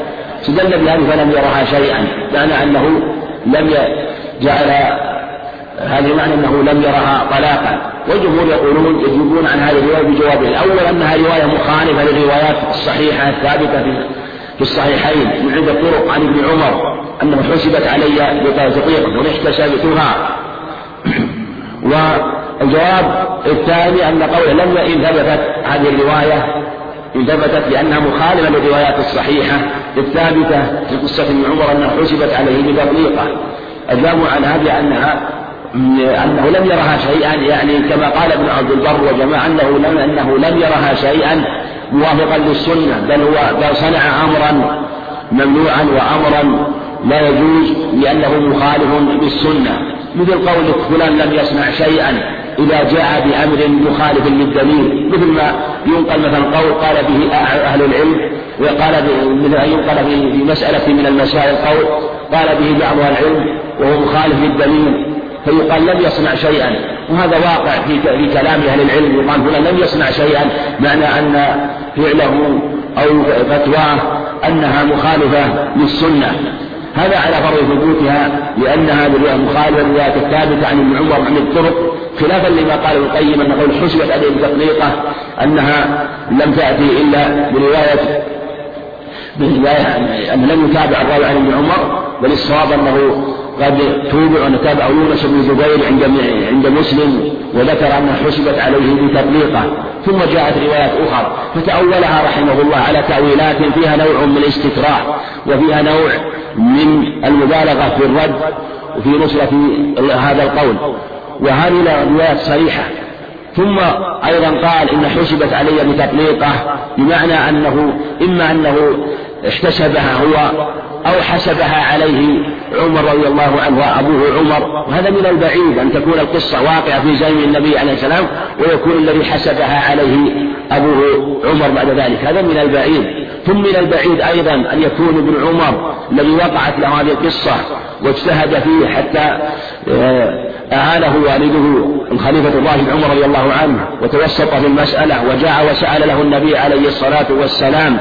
استدل بهذه فلم يرها شيئا معنى أنه لم جعل هذه معنى أنه لم يرها طلاقا. والجمهور يقولون يجيبون عن هذه الرواية بجواب الأول أنها رواية مخالفة للروايات الصحيحة الثابتة في الصحيحين من عدة طرق عن ابن عمر أنه حسبت علي بتطبيق واحتسبتها (clears throat) والجواب الثاني أن قوله لم إن ثبتت هذه الرواية إن ثبتت لأنها مخالفة للروايات الصحيحة الثابتة في قصة ابن عمر أنها حسبت عليه بتطبيقه أجابوا عن هذه أنها أنه لم يرها شيئا يعني كما قال ابن عبد البر وجماعة أنه لم أنه لم يرها شيئا موافقا للسنة بل هو بل صنع أمرا ممنوعا وأمرا لا يجوز لأنه مخالف بالسنة مثل قولك فلان لم يصنع شيئا. إذا جاء بأمر مخالف للدليل مثل ما ينقل مثلا قول قال به أهل العلم وقال مثل أن ينقل في مسألة من المسائل قول قال به بعض العلم وهو مخالف للدليل فيقال لم يصنع شيئا. وهذا واقع في في كلام أهل العلم يقال هنا لم يصنع شيئا معنى أن فعله أو فتواه أنها مخالفة للسنة. هذا على فرض ثبوتها لأنها مخالفة للروايات الثابتة عن ابن عمر عن الطرق خلافا لما قال ابن القيم أن قول حسبت عليه بتطليقة أنها لم تأتي إلا برواية برواية أن لم يتابع الراوي عن ابن عمر بل الصواب أنه قد توبع وتابع يونس بن زبير عند عند مسلم وذكر أنها حسبت عليه بتطليقه ثم جاءت روايات أخرى فتأولها رحمه الله على تأويلات فيها نوع من الاستكراه وفيها نوع من المبالغة في الرد وفي نصرة هذا القول. وهذه روايات صريحة. ثم أيضا قال إن حسبت علي بتطليقه بمعنى أنه إما أنه احتسبها هو أو حسبها عليه عمر رضي الله عنه وأبوه عمر. وهذا من البعيد أن تكون القصة واقعة في زمن النبي عليه السلام ويكون الذي حسبها عليه أبوه عمر بعد ذلك. هذا من البعيد. ثم من البعيد أيضا أن يكون ابن عمر الذي وقعت له هذه القصة واجتهد فيه حتى آه، أعانه والده الخليفة الراشد عمر رضي الله عنه وتوسط في المسألة وجاء وسأل له النبي عليه الصلاة والسلام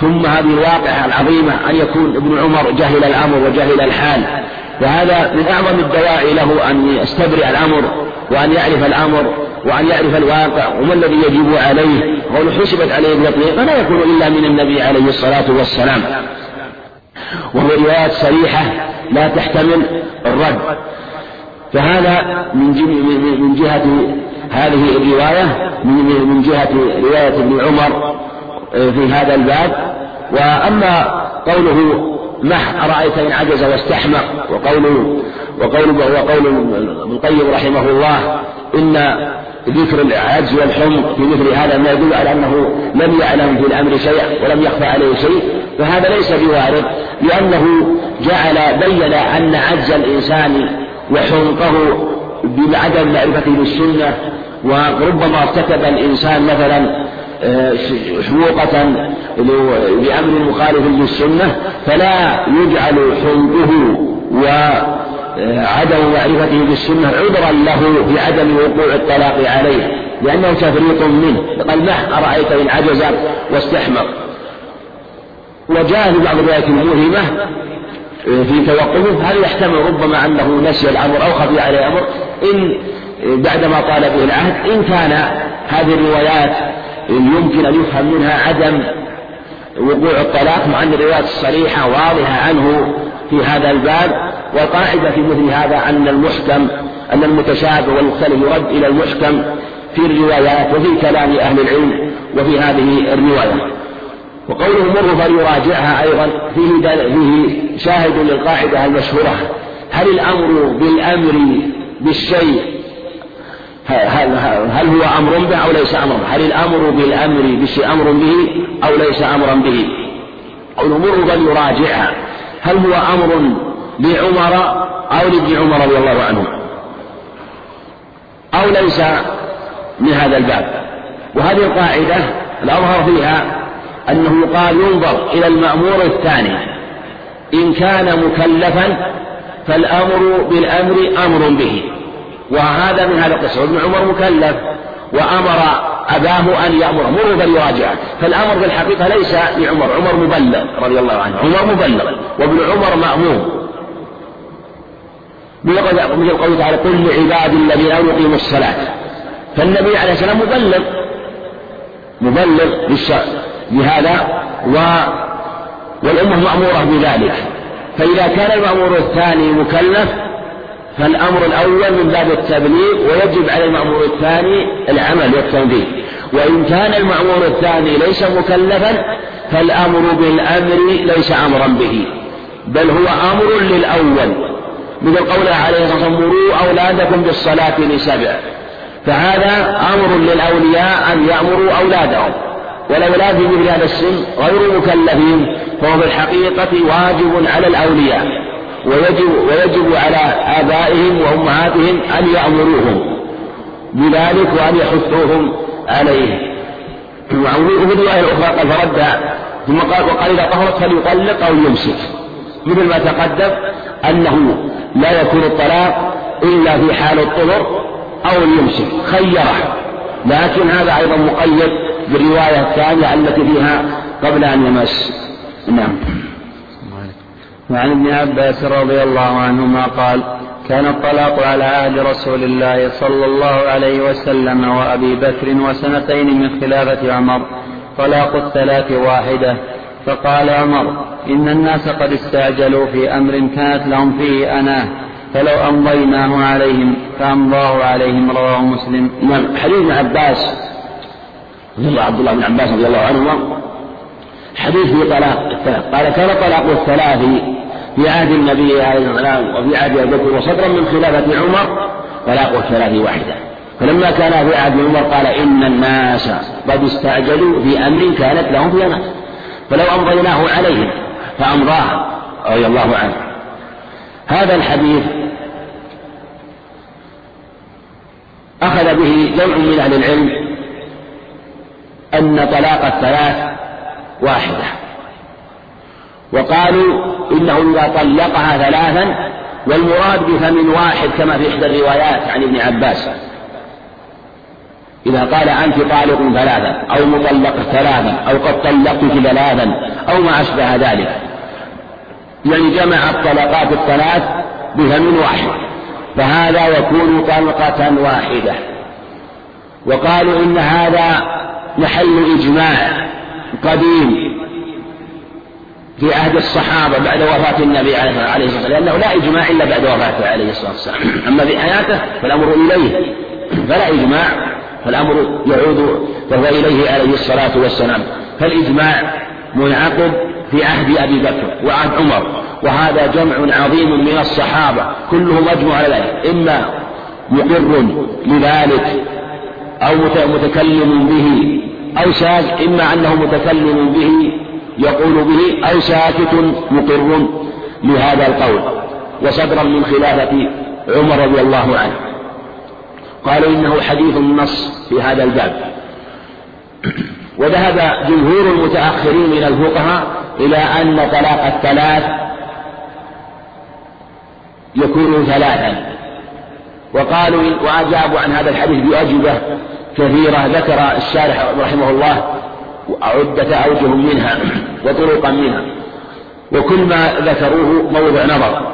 ثم هذه الواقعة العظيمة أن يكون ابن عمر جهل الأمر وجهل الحال. وهذا من أعظم الدواعي له أن يستبرئ الأمر وأن يعرف الأمر وأن يعرف الواقع وما الذي يجب عليه. قول حسبت عليه بيقين فلا يكون إلا من النبي عليه الصلاة والسلام. وهو روايات صريحة لا تحتمل الرد. فهذا من من جهة هذه الرواية من جهة رواية ابن عمر في هذا الباب. وأما قوله مه أرأيت إن عجز واستحمق وقول وقول وقول ابن القيم رحمه الله إن ذكر العجز والحمق في مثل هذا ما يدل على أنه لم يعلم في الأمر شيئا ولم يخفى عليه شيء. فهذا ليس بوارد لأنه جعل بين أن عجز الإنسان وحمقه بعدم معرفته بالسنة وربما ارتكب الإنسان مثلا حموقة بأمر مخالف للسنة فلا يجعل حمقه وعدم معرفته بالسنة عذرا له في عدم وقوع الطلاق عليه لأنه تفريط منه. قال مه أرأيت إن عجز واستحمق. وجاء في بعض الروايات الموهمة في توقفه هل يحتمل ربما أنه نسي الأمر أو خفي عليه أمر إن بعدما طال به العهد إن كان هذه الروايات يمكن أن يفهم منها عدم وقوع الطلاق مع أن الروايات الصريحة واضحة عنه في هذا الباب والقاعدة في مثل هذا أن المحكم أن المتشابه والمختلف يرد إلى المحكم في الروايات وفي كلام أهل العلم وفي هذه الرواية. وقوله مر فليراجعها أيضا فيه فيه شاهد للقاعدة المشهورة. هل الأمر بالأمر بالشيء هل, هل هو أمر به أو ليس أمرا هل الأمر بالأمر بالشيء أمر به أو ليس أمرا به؟ قوله مر فليراجعها هل هو أمر لعمر أو لابن عمر رضي الله عنه؟ أو ليس من هذا الباب. وهذه القاعدة الأظهر فيها أنه قال ينظر إلى المأمور الثاني. إن كان مكلفا فالأمر بالأمر أمر به. وهذا من هذا القصة ابن عمر مكلف وأمر أباه أن يأمره مروا فليراجعه فالأمر في الحقيقة ليس لعمر. عمر مبلغ رضي الله عنه. عمر مبلغ. وابن عمر مأموم. مثل قوله تعالى قل لعبادي الذين آمنوا يقيموا الصلاة. فالنبي عليه السلام مبلغ. مبلغ بهذا و والأمة مأمورة بذلك. فإذا كان المأمور الثاني مكلف فالأمر الأول من باب التبليغ ويجب على المأمور الثاني العمل والتنفيذ وإن كان المأمور الثاني ليس مكلفا فالأمر بالأمر ليس أمرا به. بل هو أمر للأول. مثل قوله عليه الصلاة والسلام مروا أولادكم بالصلاة لسبع. فهذا أمر للأولياء أن يأمروا أولادهم. والأولاد في مثل هذا السن غير مكلفين فهو في الحقيقة واجب على الأولياء. ويجب ويجب على آبائهم وأمهاتهم أن يأمروهم بذلك وأن يحثوهم عليه. وفي الرواية الأخرى قال فرد ثم قال وقال إذا طهرت فليطلق أو يمسك مثل ما تقدم أنه لا يكون الطلاق إلا في حال الطهر أو يمسك خيره. لكن هذا أيضا مقيد بالرواية الثانية التي فيها قبل أن يمس. نعم. وعن ابن عباس رضي الله عنهما قال كان الطلاق على عهد رسول الله صلى الله عليه وسلم وأبي بكر وسنتين من خلافة عمر طلاق الثلاث واحدة. فقال عمر إن الناس قد استعجلوا في أمر كانت لهم فيه أناه فلو أمضيناه عليهم فأمضاه عليهم رواه مسلم. نعم حديث ابن عباس عبد الله بن عباس رضي الله عنهما حديث في طلاق. الثلاث قال كان طلاق الثلاث في عهد النبي عليه الصلاة والسلام وفي عهد أبي بكر وصدرا من خلافه عمر طلاق الثلاث واحدة. فلما كان في عهد عمر قال إن الناس قد استعجلوا في أمر كانت لهم في أمان فلو أمضيناه عليهم فأمضاه رضي الله عنه. هذا الحديث أخذ به جمع من أهل العلم أن طلاق الثلاث واحدة. وقالوا إنه إذا طلقها ثلاثا والمراد بفم واحد كما في إحدى الروايات عن ابن عباس. إذا قال أنت طالق ثلاثا أو مطلق ثلاثا أو قد طلقتك ثلاثا أو ما أشبه ذلك. يعني جمع الطلقات الثلاث بفم واحد. فهذا يكون طلقة واحدة. وقالوا إن هذا محل إجماع. قديم في عهد الصحابة بعد وفاة النبي عليه الصلاة والسلام لأنه لا إجماع إلا بعد وفاته عليه الصلاة والسلام. أما في حياته فالأمر إليه. فلا إجماع. فالأمر يعود وهو إليه عليه الصلاة والسلام. فالإجماع منعقد في عهد أبي بكر وعهد عمر. وهذا جمع عظيم من الصحابة. كلهم أجمع على ذلك. إما مقر لذلك أو متكلم به أو ساكت إما أنه متكلم به يقول به أو ساكت مقر لهذا القول. وصدرا من خلافة عمر رضي الله عنه. قالوا إنه حديث النص في هذا الباب. وذهب جمهور المتأخرين من الفقهاء إلى أن طلاق الثلاث يكون ثلاثا. وقالوا وأجابوا عن هذا الحديث بأجوبة. كثيرة ذكر الشارح رحمه الله عدة أوجه منها وطرقا منها. وكل ما ذكروه موضع نظر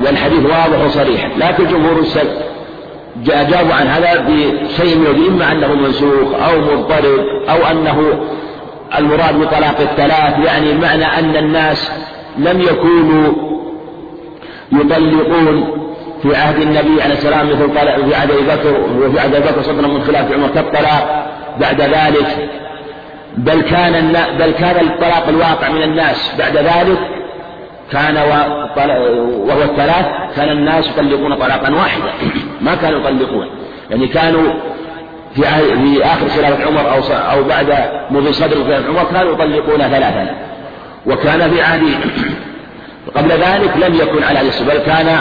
والحديث واضح وصريح. لكن جمهور السلف أجابوا عن هذا بشيء من إما أنه منسوخ أو مضطرب أو أنه المراد بطلاق الثلاث. يعني معنى أن الناس لم يكونوا يطلقون في عهد النبي عليه السلام مثل طلق في عهد أبي بكر وفي عهد أبي بكر صدرا من خلاف عمر كالطلاق بعد ذلك. بل كان بل كان الطلاق الواقع من الناس بعد ذلك. كان وهو الثلاث كان الناس يطلقون طلاقا واحدا. (clears throat) ما كانوا يطلقون. يعني كانوا في في آخر خلافة عمر أو أو بعد مضي صدر خلافة عمر كانوا يطلقون ثلاثا. وكان في عهد (clears throat) قبل ذلك لم يكن على هذا بل كان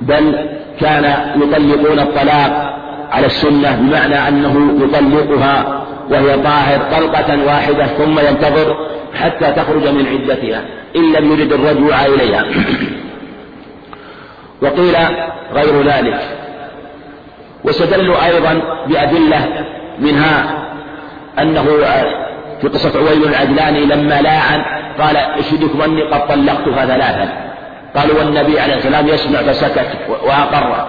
بل كان يطلقون الطلاق على السنة بمعنى أنه يطلقها وهي طاهر طلقة واحدة ثم ينتظر حتى تخرج من عدتها إن لم يرد الرجوع إليها. (coughs) وقيل غير ذلك. واستدلوا أيضا بأدلة منها أنه في قصة عويل العدلاني لما لاعن قال اشهدكم أني قد طلقتها ثلاثا؟ قالوا والنبي عليه السلام يسمع فسكت وأقر.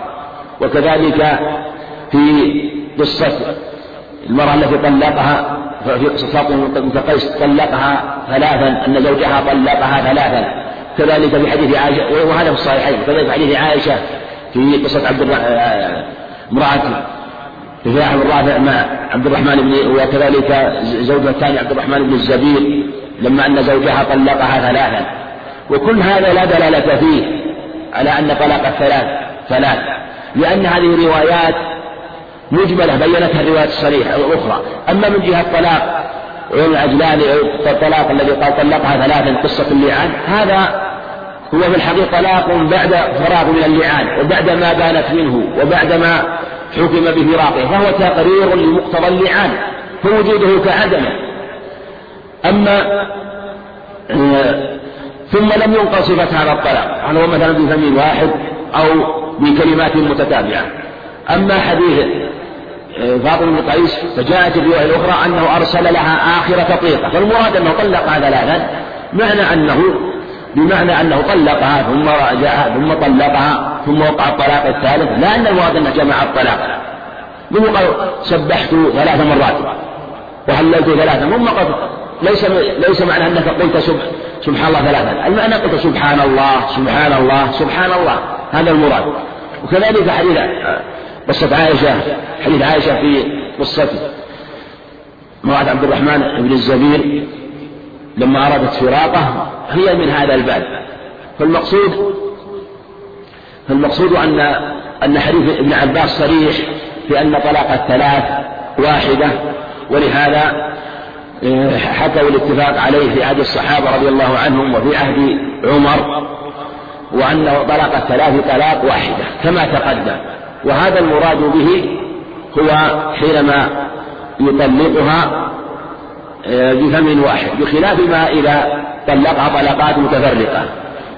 وكذلك في قصة المرأة التي طلقها في قصة بنت قيس طلقها ثلاثا أن زوجها طلقها ثلاثا. كذلك في حديث عائشة وهذا في الصحيحين. كذلك في حديث عائشة في قصة عبد امرأة رفاعة بن رافع مع عبد الرحمن بن وكذلك زوجها الثاني عبد الرحمن بن الزبير لما أن زوجها طلقها ثلاثا. وكل هذا لا دلالة فيه على أن طلاق الثلاث ثلاث لأن هذه روايات مجملة بينتها الروايات الصريحة الأخرى. أما من جهة طلاق عيون العجلاني الطلاق الذي قال طلقها ثلاثا قصة اللعان هذا هو في الحقيقة طلاق بعد فراغ من اللعان وبعد ما بانت منه وبعد ما حكم بفراقه فهو تقرير لمقتضى اللعان فوجوده كعدمه. أما ثم لم ينقل صفة هذا الطلاق هل هو مثلا بفم واحد أو بكلمات متتابعة. أما حديث آه، فاطمة بن قيس فجاءت الرواية الأخرى أنه أرسل لها آخر تطليقة فالمراد أنه طلقها ثلاثا معنى أنه بمعنى أنه طلقها ثم راجعها ثم طلقها ثم وقع الطلاق الثالث. لا أن المراد أنه جمع الطلاق. ثم قال سبحت ثلاث مرات وهللت ثلاثا ثم قال ليس ليس معنى أنك قلت سبحان الله ثلاثا المعنى قلت سبحان الله سبحان الله سبحان الله هذا المراد. وكذلك حديث قصة عائشة حديث عائشة في قصة امرأة عبد الرحمن بن الزبير. لما أرادت فراقه هي من هذا الباب. فالمقصود فالمقصود أن أن حديث ابن عباس صريح في أن طلاق الثلاث واحدة. ولهذا حكوا الاتفاق عليه في عهد الصحابة رضي الله عنهم وفي عهد عمر وأنه طلق الثلاث طلاق واحدة كما تقدم. وهذا المراد به هو حينما يطلقها آه، بفم واحد بخلاف ما إذا طلقها طلقات متفرقة.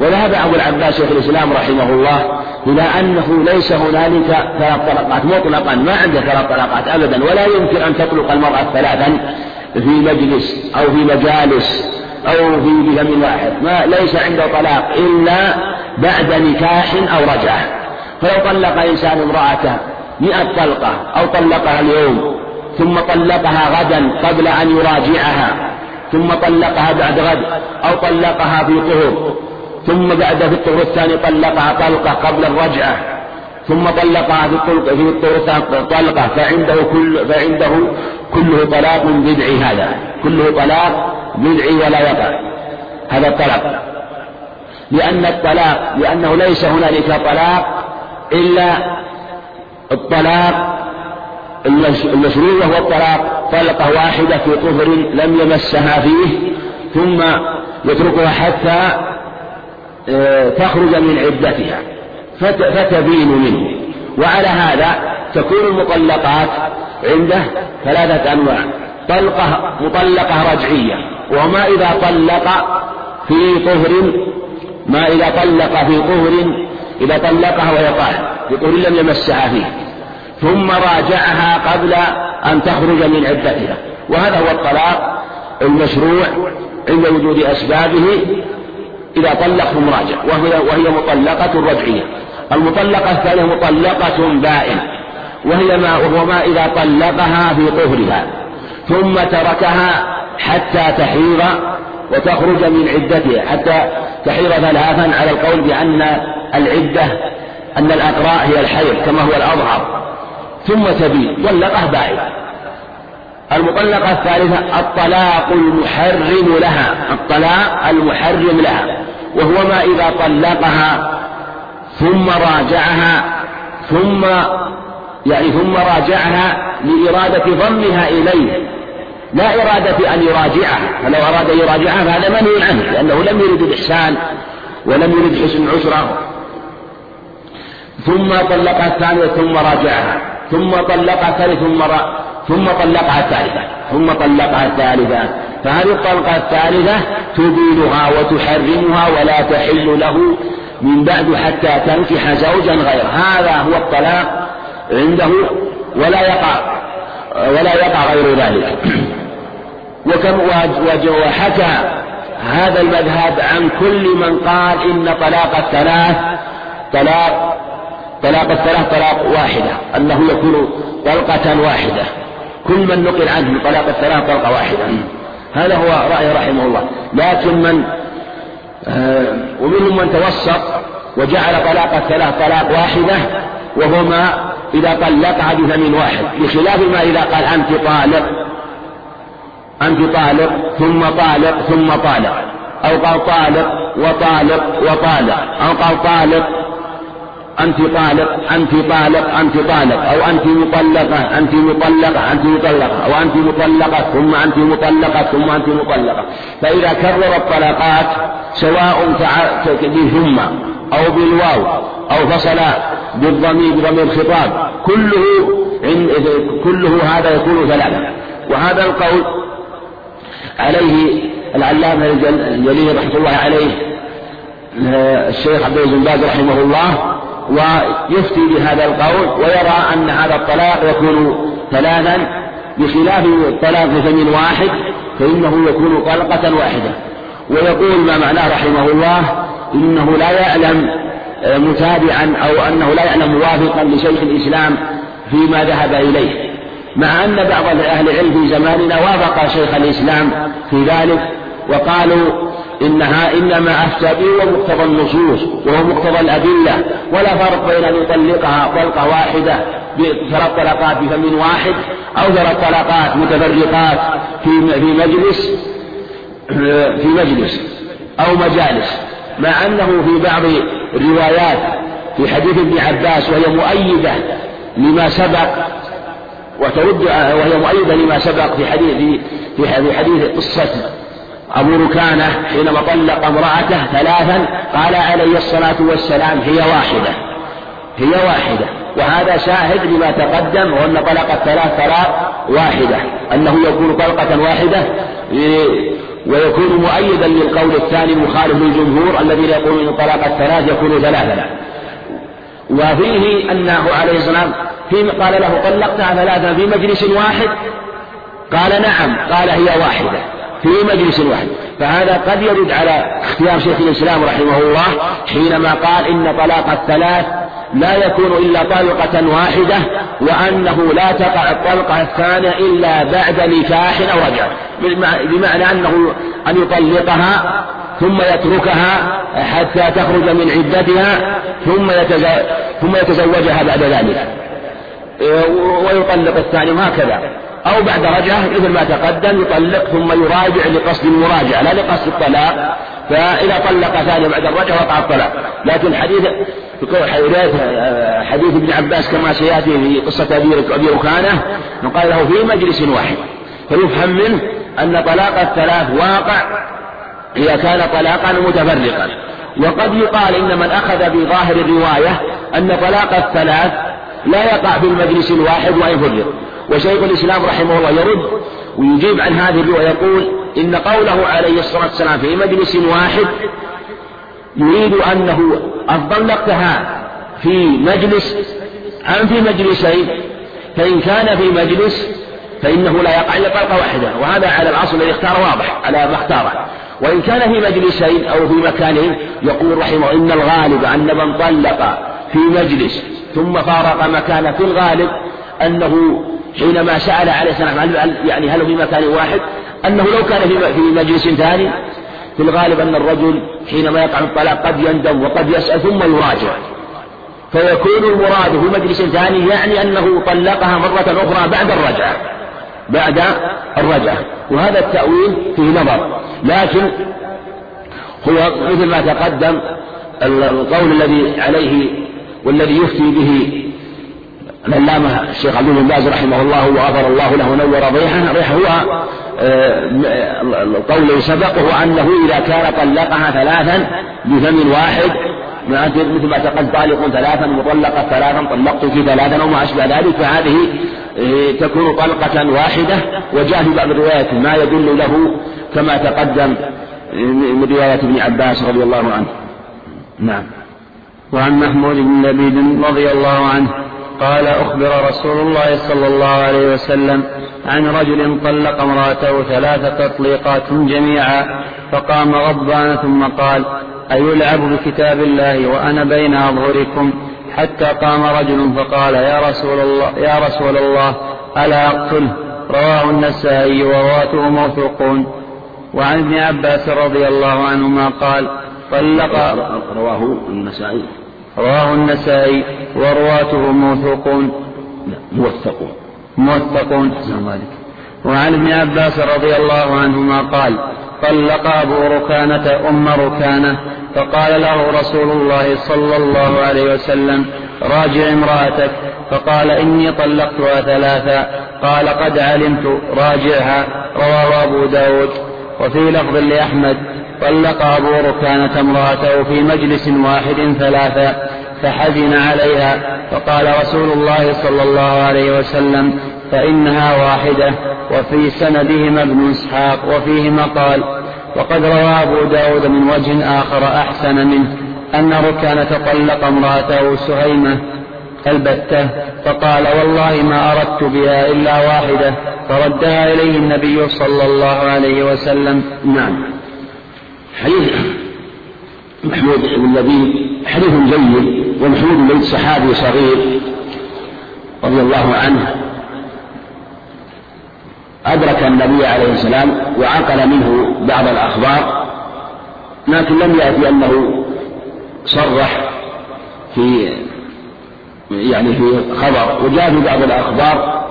وذهب أبو العباس شيخ الإسلام رحمه الله إلى أنه ليس هنالك ثلاث طلقات مطلقا ما عنده ثلاث طلقات أبدا ولا يمكن أن تطلق المرأة ثلاثا. في مجلس أو في مجالس أو في بفم واحد. ما ليس عنده طلاق إلا بعد نكاح أو رجعة. فلو طلق إنسان امرأته مئة طلقة أو طلقها اليوم ثم طلقها غدا قبل أن يراجعها ثم طلقها بعد غد أو طلقها في طهر ثم بعد في الطهر الثاني طلقها طلقة قبل الرجعة ثم طلقها في الطلق في طلقة فعنده كل فعنده كله طلاق بدعي هذا. كله طلاق بدعي ولا يقع هذا الطلاق. لأن الطلاق لأنه ليس هنالك طلاق إلا الطلاق المشروع وهو الطلاق. طلقة واحدة في طهر لم يمسها فيه ثم يتركها حتى آه، تخرج من عدتها. فتبين منه. وعلى هذا تكون المطلقات عنده ثلاثة أنواع. طلقة مطلقة رجعية وما إذا طلق في طهر ما إذا طلق في طهر إذا طلقها وهي طاهر في طهر لم يمسها فيه. ثم راجعها قبل أن تخرج من عدتها. وهذا هو الطلاق المشروع عند وجود أسبابه إذا طلق ثم راجع وهي, وهي مطلقة رجعية. المطلقة الثانية مطلقة بائن وهي ما وهو ما إذا طلقها في طهرها ثم تركها حتى تحيض وتخرج من عدتها حتى تحيض ثلاثا على القول بأن العدة أن الأقراء هي الحيض كما هو الأظهر ثم تبين طلقة بائن المطلقة الثالثة الطلاق المحرم لها الطلاق المحرم لها وهو ما إذا طلقها ثم راجعها ثم يعني ثم راجعها لإرادة ضمها إليه. لا إرادة أن يراجعها. فلو أراد أن يراجعها فهذا منهي عنه لأنه لم يرد الإحسان ولم يرد حسن العشرة ثم طلقها الثانية ثم راجعها. ثم طلقها الثالثة ثم ثم طلقها الثالثة. ثم طلقها الثالثة. فهذه الطلقة الثالثة تبينها وتحرمها ولا تحل له؟ من بعد حتى تنكح زوجا غيره. هذا هو الطلاق عنده ولا يقع ولا يقع غير ذلك. (clears throat) وكم وحكى هذا المذهب عن كل من قال إن طلاق الثلاث طلاق طلاق الثلاث طلاق واحدة أنه يكون طلقة واحدة. كل من نقل عنه طلاق الثلاث طلقة واحدة. هذا هو رأي رحمه الله. لكن من ومنهم من توسط وجعل طلاق الثلاث طلاق واحدة وهو ما إذا طلقها بفم واحد بخلاف ما إذا قال أنت طالق أنت طالق ثم طالق ثم طالق أو قال طالق وطالق وطالق أو قال طالق أنت طالق أنت طالق أنت طالق أو أنت مطلقة أنت مطلقة أنت مطلقة أو أنت مطلقة ثم أنت مطلقة ثم أنت مطلقة. فإذا كرر الطلقات سواء بثم أو بالواو أو فصل بالضمير بضمير الخطاب كله كله هذا يكون ثلاثة وهذا القول عليه العلامة الجليل رحمة الله عليه الشيخ عبد العزيز بن باز رحمه الله ويفتي بهذا القول ويرى أن هذا الطلاق يكون ثلاثا بخلاف الطلاق بثمن واحد فإنه يكون طلقة واحدة. ويقول ما معناه رحمه الله إنه لا يعلم آه، متابعا أو أنه لا يعلم موافقا لشيخ الإسلام فيما ذهب إليه. مع أن بعض أهل العلم في زماننا وافق شيخ الإسلام في ذلك وقالوا إنها إنما أفتى به ومقتضى النصوص وهو مقتضى الأدلة ولا فرق بين أن يطلقها طلقة واحدة ثلاث طلقات بفم واحد أو ثلاث طلقات متفرقات في في مجلس في مجلس أو مجالس مع أنه في بعض الروايات في حديث ابن عباس وهي مؤيدة لما سبق وترد وهي مؤيدة لما سبق في حديث في حديث قصة أبو ركانة حينما طلق امرأته ثلاثا قال عليه الصلاة والسلام هي واحدة هي واحدة وهذا شاهد لما تقدم وأن طلق الثلاث طلاق واحدة أنه يكون طلقة واحدة ويكون مؤيدا للقول الثاني المخالف للجمهور الذين يقولون إن طلاق الثلاث يكون ثلاثا وفيه أنه عليه السلام في قال له طلقتها ثلاثا في مجلس واحد قال نعم قال هي واحدة في مجلس واحد. فهذا قد يرد على اختيار شيخ الإسلام رحمه الله حينما قال إن طلاق الثلاث لا يكون إلا طلقة واحدة وأنه لا تقع الطلقة الثانية إلا بعد نكاح أو رجع. بمعنى أنه أن يطلقها ثم يتركها حتى تخرج من عدتها ثم ثم يتزوجها بعد ذلك. ويطلق الثاني وهكذا. أو بعد رجعة مثل ما تقدم يطلق ثم يراجع لقصد المراجعة لا لقصد الطلاق. فإذا طلق ثاني بعد الرجعة وقع الطلاق. لكن حديث حديث ابن عباس كما سيأتي في قصة أبي ركانة قال له في مجلس واحد. فيفهم منه أن طلاق الثلاث واقع إذا كان طلاقا متفرقا. وقد يقال إن من أخذ بظاهر الرواية أن طلاق الثلاث لا يقع في المجلس الواحد وإن فرق. وشيخ الإسلام رحمه الله يرد ويجيب عن هذه الرواية يقول إن قوله عليه الصلاة والسلام في مجلس واحد يريد أنه أطلقتها في مجلس أم في مجلسين؟ فإن كان في مجلس فإنه لا يقع إلا طلقة واحدة وهذا على الأصل الذي اختار واضح على ما اختاره. وإن كان في مجلسين أو في مكانين يقول رحمه إن الغالب أن من طلق في مجلس ثم فارق مكانه في الغالب أنه حينما سأل عليه السلام يعني هل في مكان واحد؟ أنه لو كان في مجلس ثاني في الغالب أن الرجل حينما يقع الطلاق قد يندم وقد يسأل ثم يراجع. فيكون المراد في مجلس ثاني يعني أنه طلقها مرة أخرى بعد الرجعة بعد الرجعة وهذا التأويل فيه نظر. لكن هو مثل ما تقدم القول الذي عليه والذي يفتي به العلامة الشيخ عبد بن باز رحمه الله وغفر الله له ونور ريحه. ريحه هو آه، الذي سبقه أنه إذا كان طلقها ثلاثا بفم واحد مثل ما تقل طالق ثلاثا مطلقة ثلاثا طلقتك ثلاثا أو ما أشبه ذلك فهذه آه، تكون طلقة واحدة. وجاء في بعض الروايات ما يدل له كما تقدم من رواية ابن عباس رضي الله عنه. نعم. وعن محمود بن لبيد رضي الله عنه قال أخبر رسول الله صلى الله عليه وسلم عن رجل طلق امرأته ثلاث تطليقات جميعا فقام غضبان ثم قال أيلعب بكتاب الله وأنا بين أظهركم؟ حتى قام رجل فقال يا رسول الله يا رسول الله ألا أقتله؟ رواه النسائي ورواته موثوقون. وعن ابن عباس رضي الله عنهما قال طلق رواه النسائي. رواه النسائي ورواته موثوقون. موثقون. موثقون وعن ابن عباس رضي الله عنهما قال طلق أبو ركانة أم ركانة فقال له رسول الله صلى الله عليه وسلم راجع امرأتك. فقال إني طلقتها ثلاثا قال قد علمت راجعها. رواه أبو داود. وفي لفظ لأحمد طلق أبو ركانة امرأته في مجلس واحد ثلاثا فحزن عليها فقال رسول الله صلى الله عليه وسلم فإنها واحدة وفي سندهما ابن إسحاق وفيه مقال وقد روى أبو داود من وجه آخر أحسن منه أن ركانة طلق امرأته سهيمة البتة فقال والله ما أردت بها إلا واحدة فردها إليه النبي صلى الله عليه وسلم. نعم. حديث محمود بن لبيب حديث جيد ومحمود بن صحابي صغير رضي الله عنه. أدرك النبي عليه السلام وعقل منه بعض الأخبار لكن لم يأتي أنه صرح في يعني في خبر. وجاء في بعض الأخبار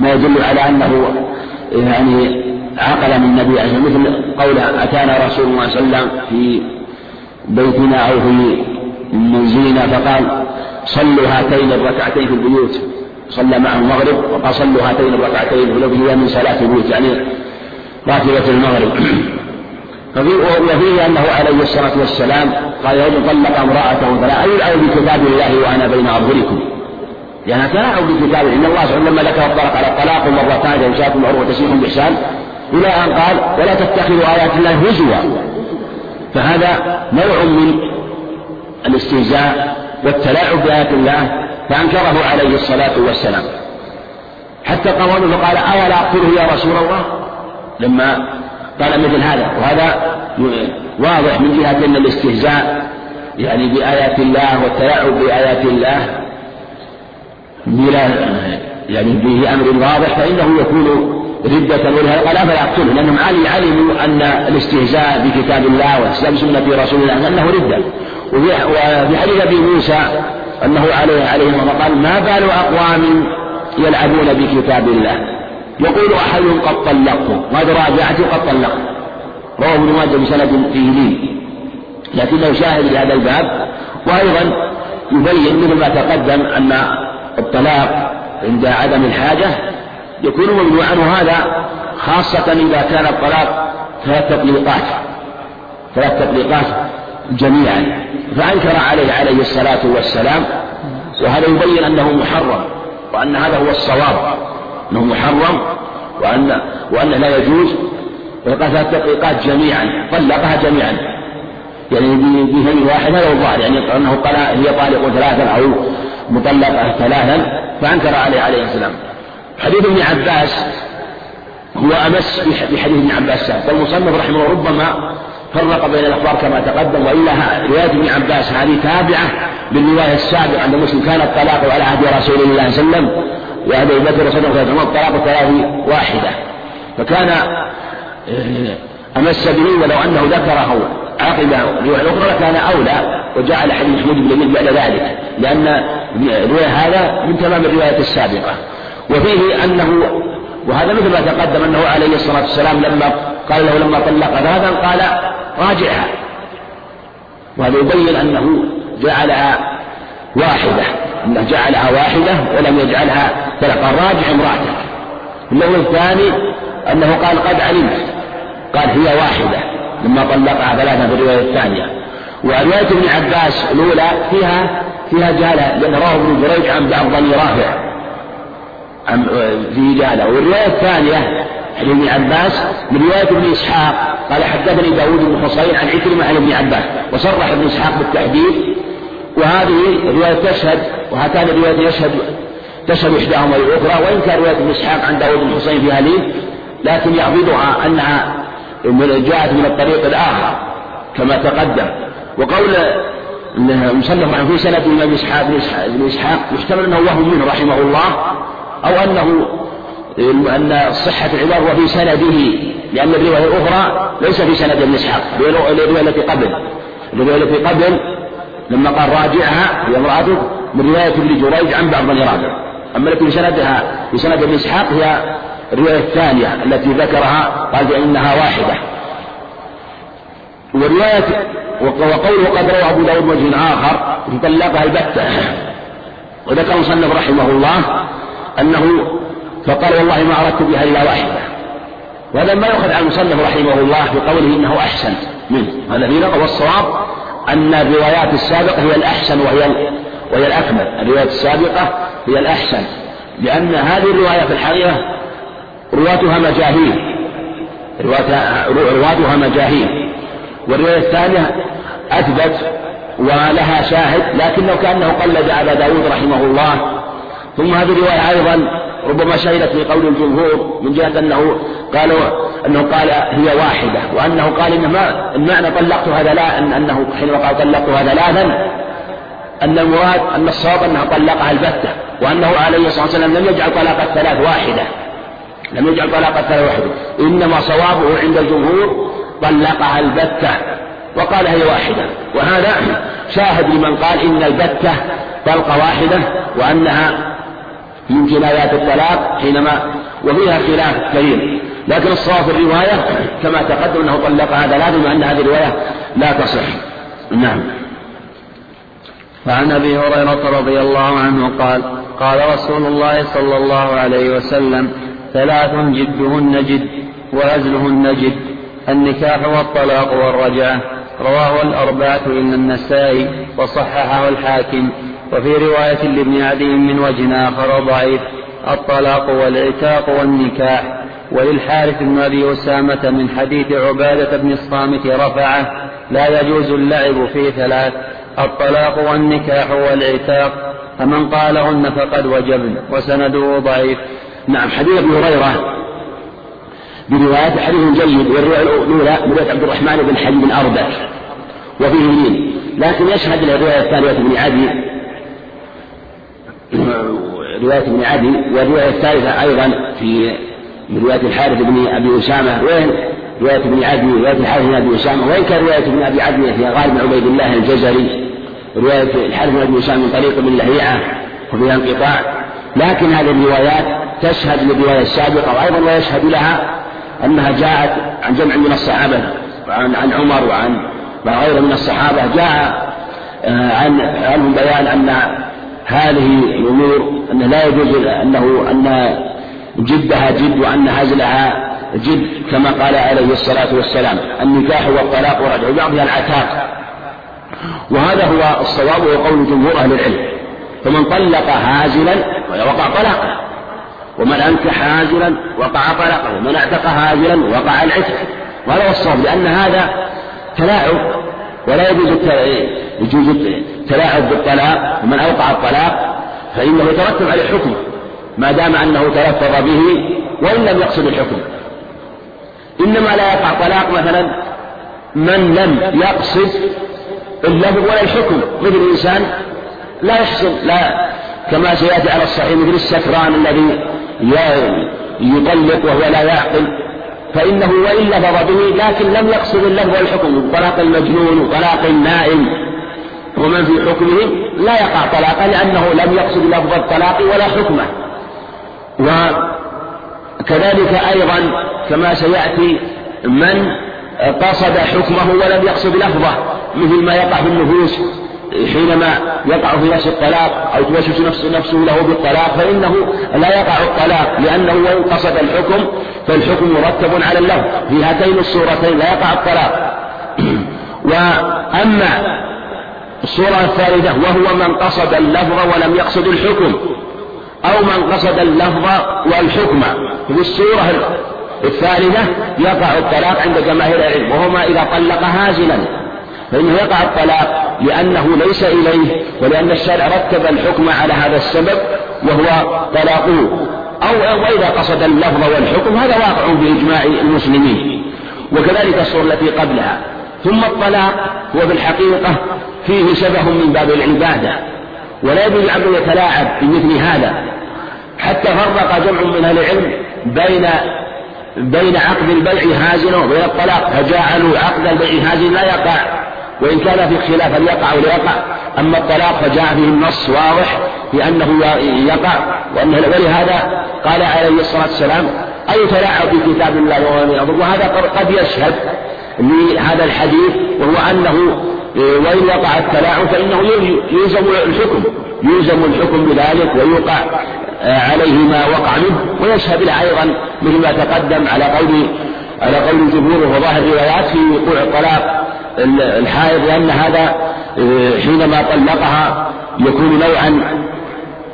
ما يدل على أنه يعني عقل من النبي عليه مثل قوله أتانا رسول الله صلى الله عليه وسلم في بيتنا أو في منزلنا فقال صلوا هاتين الركعتين في البيوت. صلى معه المغرب وقال صلوا هاتين الركعتين ولو من صلاة البيوت يعني راتبة المغرب. (clears throat) وفيه أنه عليه الصلاة والسلام قال رجل طلق امرأته فلا أي بكتاب الله وأنا بين أظهركم لأنها تلاعب بكتاب إن الله سبحانه لما ذكر الطلاق على الطلاق مرتان وإمساك معروف وتسريح بإحسان إلى أن قال ولا تتخذوا آيات الله هزوا. فهذا نوع من الاستهزاء والتلاعب بآيات الله فأنكره عليه الصلاة والسلام. حتى قاموا فقال أولا أقتله يا رسول الله؟ لما قال مثل هذا. وهذا واضح من جهة أن الاستهزاء يعني بآيات الله والتلاعب بآيات الله بلا يعني به أمر واضح فإنه يكون ردة ولهذا قال أفلا يقتلون لأنهم علموا أن الاستهزاء بكتاب الله والاستهزاء بسنة رسول الله أنه ردة. وفي حديث أبي موسى أنه عليه عليه قال ما بال أقوام يلعبون بكتاب الله؟ يقول أحدهم قد طلقته وهذا راجعته قد طلقت. رواه ابن ماجه بسند لين لكنه شاهد لهذا الباب. وأيضا يبين مثل ما تقدم أن الطلاق عند عدم الحاجة يكون ممنوعا وهذا خاصة إذا كان الطلاق ثلاث تطليقات ثلاث تطليقات جميعا فأنكر عليه عليه الصلاة والسلام وهذا يبين أنه محرم وأن هذا هو الصواب أنه محرم وأن وأنه لا يجوز ثلاث تطليقات جميعا طلقها جميعا. يعني بفم واحد هذا الظاهر يعني أنه قال هي طالق ثلاثا أو مطلقة ثلاثا فأنكر عليه عليه السلام. حديث ابن عباس هو أمس بحديث ابن عباس فالمصنف رحمه الله ربما فرق بين الأخبار كما تقدم وإلا رواية ابن عباس هذه تابعة للرواية السابقة عند مسلم كان الطلاق على عهد رسول الله صلى الله عليه وسلم صلى الله عليه وسلم الطلاق ثلاث واحدة. فكان آه، أمس به ولو أنه ذكره عقب الرواية الأخرى لكان أولى وجعل حديث يمين بعد ذلك لأن الرواية هذا من تمام الرواية السابقة. وفيه أنه وهذا مثل ما تقدم أنه عليه الصلاة والسلام لما قال له لما طلق ذهبا قال راجعها. وهذا يبين أنه جعلها واحدة أنه جعلها واحدة ولم يجعلها قال راجع امرأتك. اللون الثاني أنه قال قد علمت قال هي واحدة لما طلقها ثلاثة في الرواية الثانية. ورواية ابن عباس الأولى فيها فيها جهالة لأن رواه ابن جريج عن بعض رافع. في جهالة والرواية الثانية عن ابن عباس من رواية ابن إسحاق قال حدثني داود بن حصين عن عكرمة عن ابن عباس وصرح ابن إسحاق بالتحديد وهذه الرواية تشهد وهاتان الرواية يشهد تشهد إحداهما الأخرى وإن كان رواية ابن إسحاق عن داود بن حصين فيها لين لكن يعضدها أنها جاءت من الطريق الآخر كما تقدم. وقول المصنف عن في سنة الإمام إسحاق بن إسحاق يحتمل أنه وهم منه رحمه الله. أو أنه أن صحة العبارة في سنده لأن الرواية الأخرى ليس في سند ابن إسحاق الرواية التي قبل الرواية التي قبل لما قال راجعها هي امرأته من رواية ابن جريج عن بعض بني رافع أما التي في سندها في سند ابن إسحاق هي الرواية الثانية التي ذكرها قال بأنها واحدة. ورواية وقوله قد روى أبو داود وجه آخر طلقها البتة. وذكر المصنف رحمه الله أنه فقال والله ما أردت بها إلا واحدة. وهذا ما يؤخذ عن المصنف رحمه الله بقوله إنه أحسن منه. هذا في نقل والصواب أن الروايات السابقة هي الأحسن وهي وهي الأكمل. الروايات السابقة هي الأحسن. لأن هذه الرواية في الحقيقة رواتها مجاهيل. رواتها مجاهيل. والرواية الثانية أثبت ولها شاهد لكنه كأنه قلد أبا داود رحمه الله ثم هذه الرواية أيضا ربما شهدت في قول الجمهور من جهة أنه قالوا أنه قال هي واحدة وأنه قال إن ما المعنى طلقتها ثلاثا أنه حينما قال طلقتها ثلاثا أن المراد أن الصواب أنها طلقها البتة وأنه عليه الصلاة والسلام لم يجعل طلاق الثلاث واحدة. لم يجعل طلاق الثلاث واحدة. إنما صوابه عند الجمهور طلقها البتة وقال هي واحدة. وهذا شاهد لمن قال إن البتة طلقة واحدة وأنها من جنايات الطلاق حينما وفيها خلاف كثير لكن الصواب في الرواية كما تقدم أنه طلقها ثلاث مع أن هذه الرواية لا تصح. نعم. وعن أبي هريرة رضي الله عنه قال قال رسول الله صلى الله عليه وسلم ثلاث جدهن جد وهزلهن جد النكاح والطلاق والرجعه رواه الأربعة إلا النسائي وصححه الحاكم. وفي رواية لابن عدي من وجه آخر ضعيف الطلاق والعتاق والنكاح. وللحارث بن أبي أسامة من حديث عبادة بن الصامت رفعه لا يجوز اللعب في ثلاث الطلاق والنكاح والعتاق. فمن قالهن فقد وجبن وسنده ضعيف. نعم حديث ابن هريرة. برواية حديث جيد والرواية الأولى رواية عبد الرحمن بن حبيب الأردك وفيه لين لكن يشهد الرواية الثانية بن عدي رواية ابن عدي والرواية الثالثة أيضا في من رواية الحارث بن أبي أسامة. وين؟ رواية ابن عدي رواية الحارث بن أبي أسامة. وإن كان رواية ابن أبي عدي؟ هي غالب عبيد الله الجزري. رواية الحارث بن أبي أسامة من طريق ابن لهيعة وفيها انقطاع. لكن هذه الروايات تشهد للرواية السابقة وأيضا ويشهد لها أنها جاءت عن جمع من الصحابة وعن عن عمر وعن وغيره من الصحابة. جاء آه، عن عنهم بيان أن هذه الأمور أن لا يجوز أنه أن جدها جد وأن هزلها جد كما قال عليه الصلاة والسلام. النكاح والطلاق ورجع بعضها العتاق. وهذا هو الصواب وهو قول جمهور أهل العلم. فمن طلق هازلا وقع طلاقه. ومن أنكح هازلا وقع طلاقه. ومن أعتق هازلا وقع العتق. وهذا هو الصواب لأن هذا تلاعب ولا يجوز يجوز التلاعب بالطلاق ومن أوقع الطلاق فإنه يترتب عليه حكم ما دام أنه تلفظ به وإن لم يقصد الحكم. إنما لا يقع طلاق مثلا من لم يقصد اللفظ ولا الحكم. مثل إنسان لا يحسن لا. كما سيأتي على الصحيح مثل السكران الذي يطلق وهو لا يعقل. فإنه وإن لفظ به لكن لم يقصد اللفظ والحكم. طلاق المجنون وطلاق النائم. ومن في حكمه؟ لا يقع طلاقا لأنه لم يقصد لفظ الطلاق ولا حكمه. وكذلك أيضا كما سيأتي من قصد حكمه ولم يقصد لفظه مثل ما يقع في النفوس. حينما يقع في نفس الطلاق أو توسوس نفس نفسه له بالطلاق فإنه لا يقع الطلاق لأنه وإن قصد الحكم فالحكم مرتب على اللفظ في هاتين الصورتين لا يقع الطلاق. (clears throat) وأما الصورة الثالثة وهو من قصد اللفظ ولم يقصد الحكم أو من قصد اللفظ والحكم. في الصورة الثالثة يقع الطلاق عند جماهير العلم وهما إذا طلق هازلا. فإنه يقع الطلاق لأنه ليس إليه ولأن الشارع رتب الحكم على هذا السبب وهو طلاقه. أو وإذا قصد اللفظ والحكم هذا واقع بإجماع المسلمين. وكذلك الصورة التي قبلها. ثم الطلاق هو بالحقيقة فيه شبه من باب العبادة. ولا يجوز العبد يتلاعب بمثل هذا. حتى فرق جمع من أهل العلم بين بين عقد البيع هازنا وبين الطلاق. فجعلوا عقد البيع هازنا لا يقع. وإن كان في خلاف هل يقع ولا يقع أما الطلاق فجاء فيه النص واضح بأنه يقع وأنه ولهذا قال عليه الصلاة والسلام أي تلاعب في كتاب الله وهو وهذا قد يشهد لهذا الحديث وهو أنه وإن وقع التلاعب فإنه يلزم الحكم. يلزم الحكم بذلك ويوقع عليه ما وقع منه. ويشهد له أيضا مثل ما تقدم على قول على قول الجمهور وظاهر الروايات في وقوع الطلاق. الحائض لأن هذا آه، حينما طلقها يكون نوعا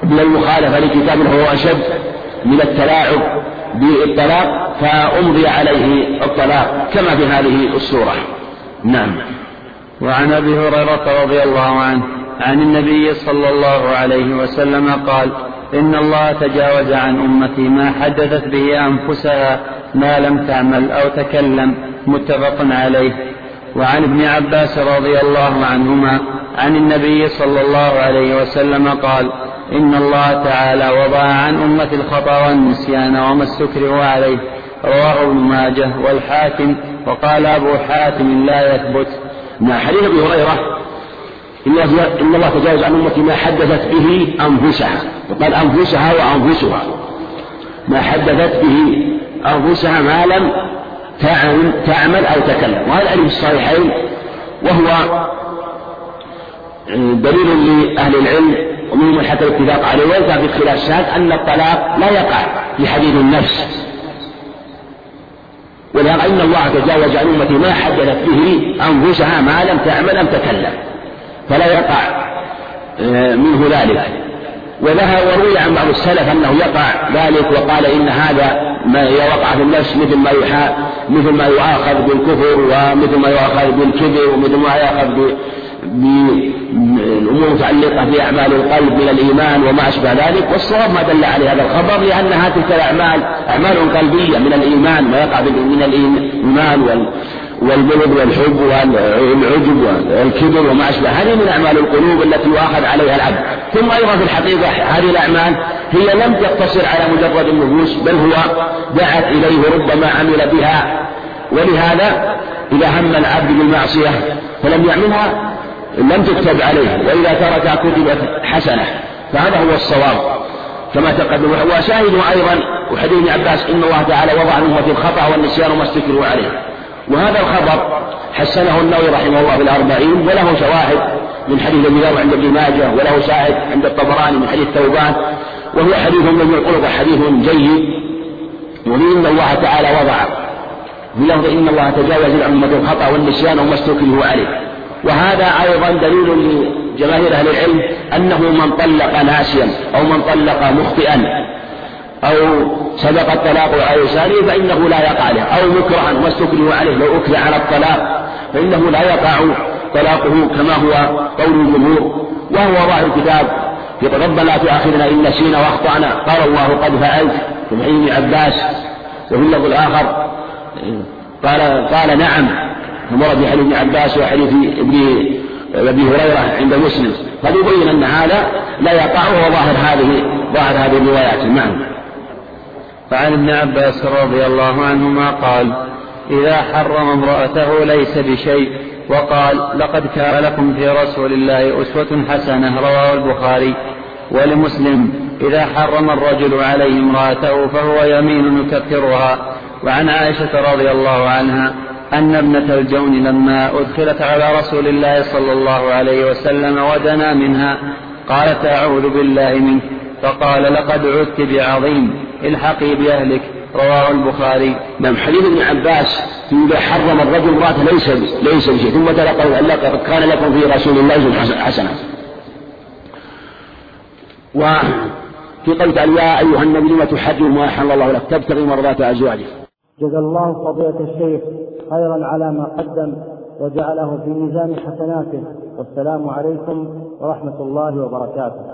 من المخالفة لكتاب هو أشد من التلاعب بالطلاق فأمضي عليه الطلاق كما في هذه السورة نعم. وعن أبي هريرة رضي الله عنه عن النبي صلى الله عليه وسلم قال إن الله تجاوز عن أمتي ما حدثت به أنفسها ما لم تعمل أو تكلم. متفق عليه. وعن ابن عباس رضي الله عنهما عن النبي صلى الله عليه وسلم قال إن الله تعالى وضع عن أمة الخطأ والنسيان وما استكره عليه. رواه ابن ماجه والحاكم وقال أبو حاتم لا يثبت. مع حديث أبي هريرة إن الله تجاوز عن أمتي ما حدثت به أنفسها. وقال أنفسها وأنفسها. ما حدثت به أنفسها ما لم تعمل أو تكلم. وهذا علم الصحيحين وهو دليل لأهل العلم ومنهم حتى الاتفاق عليه ويلقى في الخلاف الشاذ أن الطلاق لا يقع في حديث النفس. ولهذا إن الله تجاوز عن أمتي ما حدثت به أنفسها ما لم تعمل أم تكلم. فلا يقع آه، منه ذلك. وذهب وروي عن بعض السلف أنه يقع ذلك وقال إن هذا ما وقع في النفس مثل ما يحا مثل ما يؤاخذ بالكفر ومثل ما يؤاخذ بالكبر ومثل ما يؤاخذ بالأمور المتعلقة بأعمال القلب من الإيمان وما أشبه ذلك والصواب ما دل عليه هذا الخبر لأنها تلك الأعمال أعمال قلبية من الإيمان ما يقع من الإيمان وال والبغض والحب والعجب والكبر وما أشبه. هذه من أعمال القلوب التي يؤاخذ عليها العبد. ثم أيضا في الحقيقة هذه الأعمال هي لم تقتصر على مجرد النفوس بل هو دعت إليه ربما عمل بها. ولهذا إذا هم العبد بالمعصية فلم يعملها لم تكتب عليه. وإذا ترك كتبت حسنة. فهذا هو الصواب. كما تقدم. وشاهد أيضا وحديث ابن عباس إن الله تعالى وضع في الخطأ والنسيان وما استكروا عليه. وهذا الخبر حسنه النووي رحمه الله في الأربعين وله شواهد من حديث ابن عند ابن ماجه وله شاهد عند الطبراني من حديث ثوبان وهو حديث من القلق حديث جيد وإن الله تعالى وضع بلفظ إن الله تجاوز الأمة الخطأ والنسيان وما استكره عليه. وهذا أيضا دليل لجماهير أهل العلم أنه من طلق ناسيا أو من طلق مخطئا. أو سبق الطلاق على لسانه فإنه لا يقع له. أو مكرها واستكره عليه. لو أكره على الطلاق فإنه لا يقع طلاقه كما هو قول الجمهور. وهو ظاهر الكتاب. ربنا لا تؤاخذنا إن نسينا وأخطأنا. قال الله قد فعلت. في حديث عباس. وفي اللفظ الآخر قال قال نعم. في حديث ابن عباس وحديث ابن أبي هريرة عند مسلم. قد يبين أن هذا لا يقع وهو ظاهر هذه ظاهر هذه الروايات. نعم. وعن ابن عباس رضي الله عنهما قال إذا حرم امرأته ليس بشيء. وقال لقد كان لكم في رسول الله أسوة حسنة. رواه البخاري. ولمسلم إذا حرم الرجل عليه امرأته فهو يمين يكفرها. وعن عائشة رضي الله عنها أن ابنة الجون لما أدخلت على رسول الله صلى الله عليه وسلم ودنا منها قالت أعوذ بالله منك. فقال لقد عدت بعظيم. الحقي بأهلك رواه البخاري. نعم حديث ابن عباس إذا حرم الرجل امرأة ليس ليس بشيء ثم تلقوا لقد كان لكم في رسول الله حسنة. وفي قول تعالى يا أيها النبي لم تحرم ما أحل الله لك؟ تبتغي مرضات أزواجك. جزا الله فضيلة الشيخ خيرا على ما قدم وجعله في ميزان حسناته. والسلام عليكم ورحمة الله وبركاته.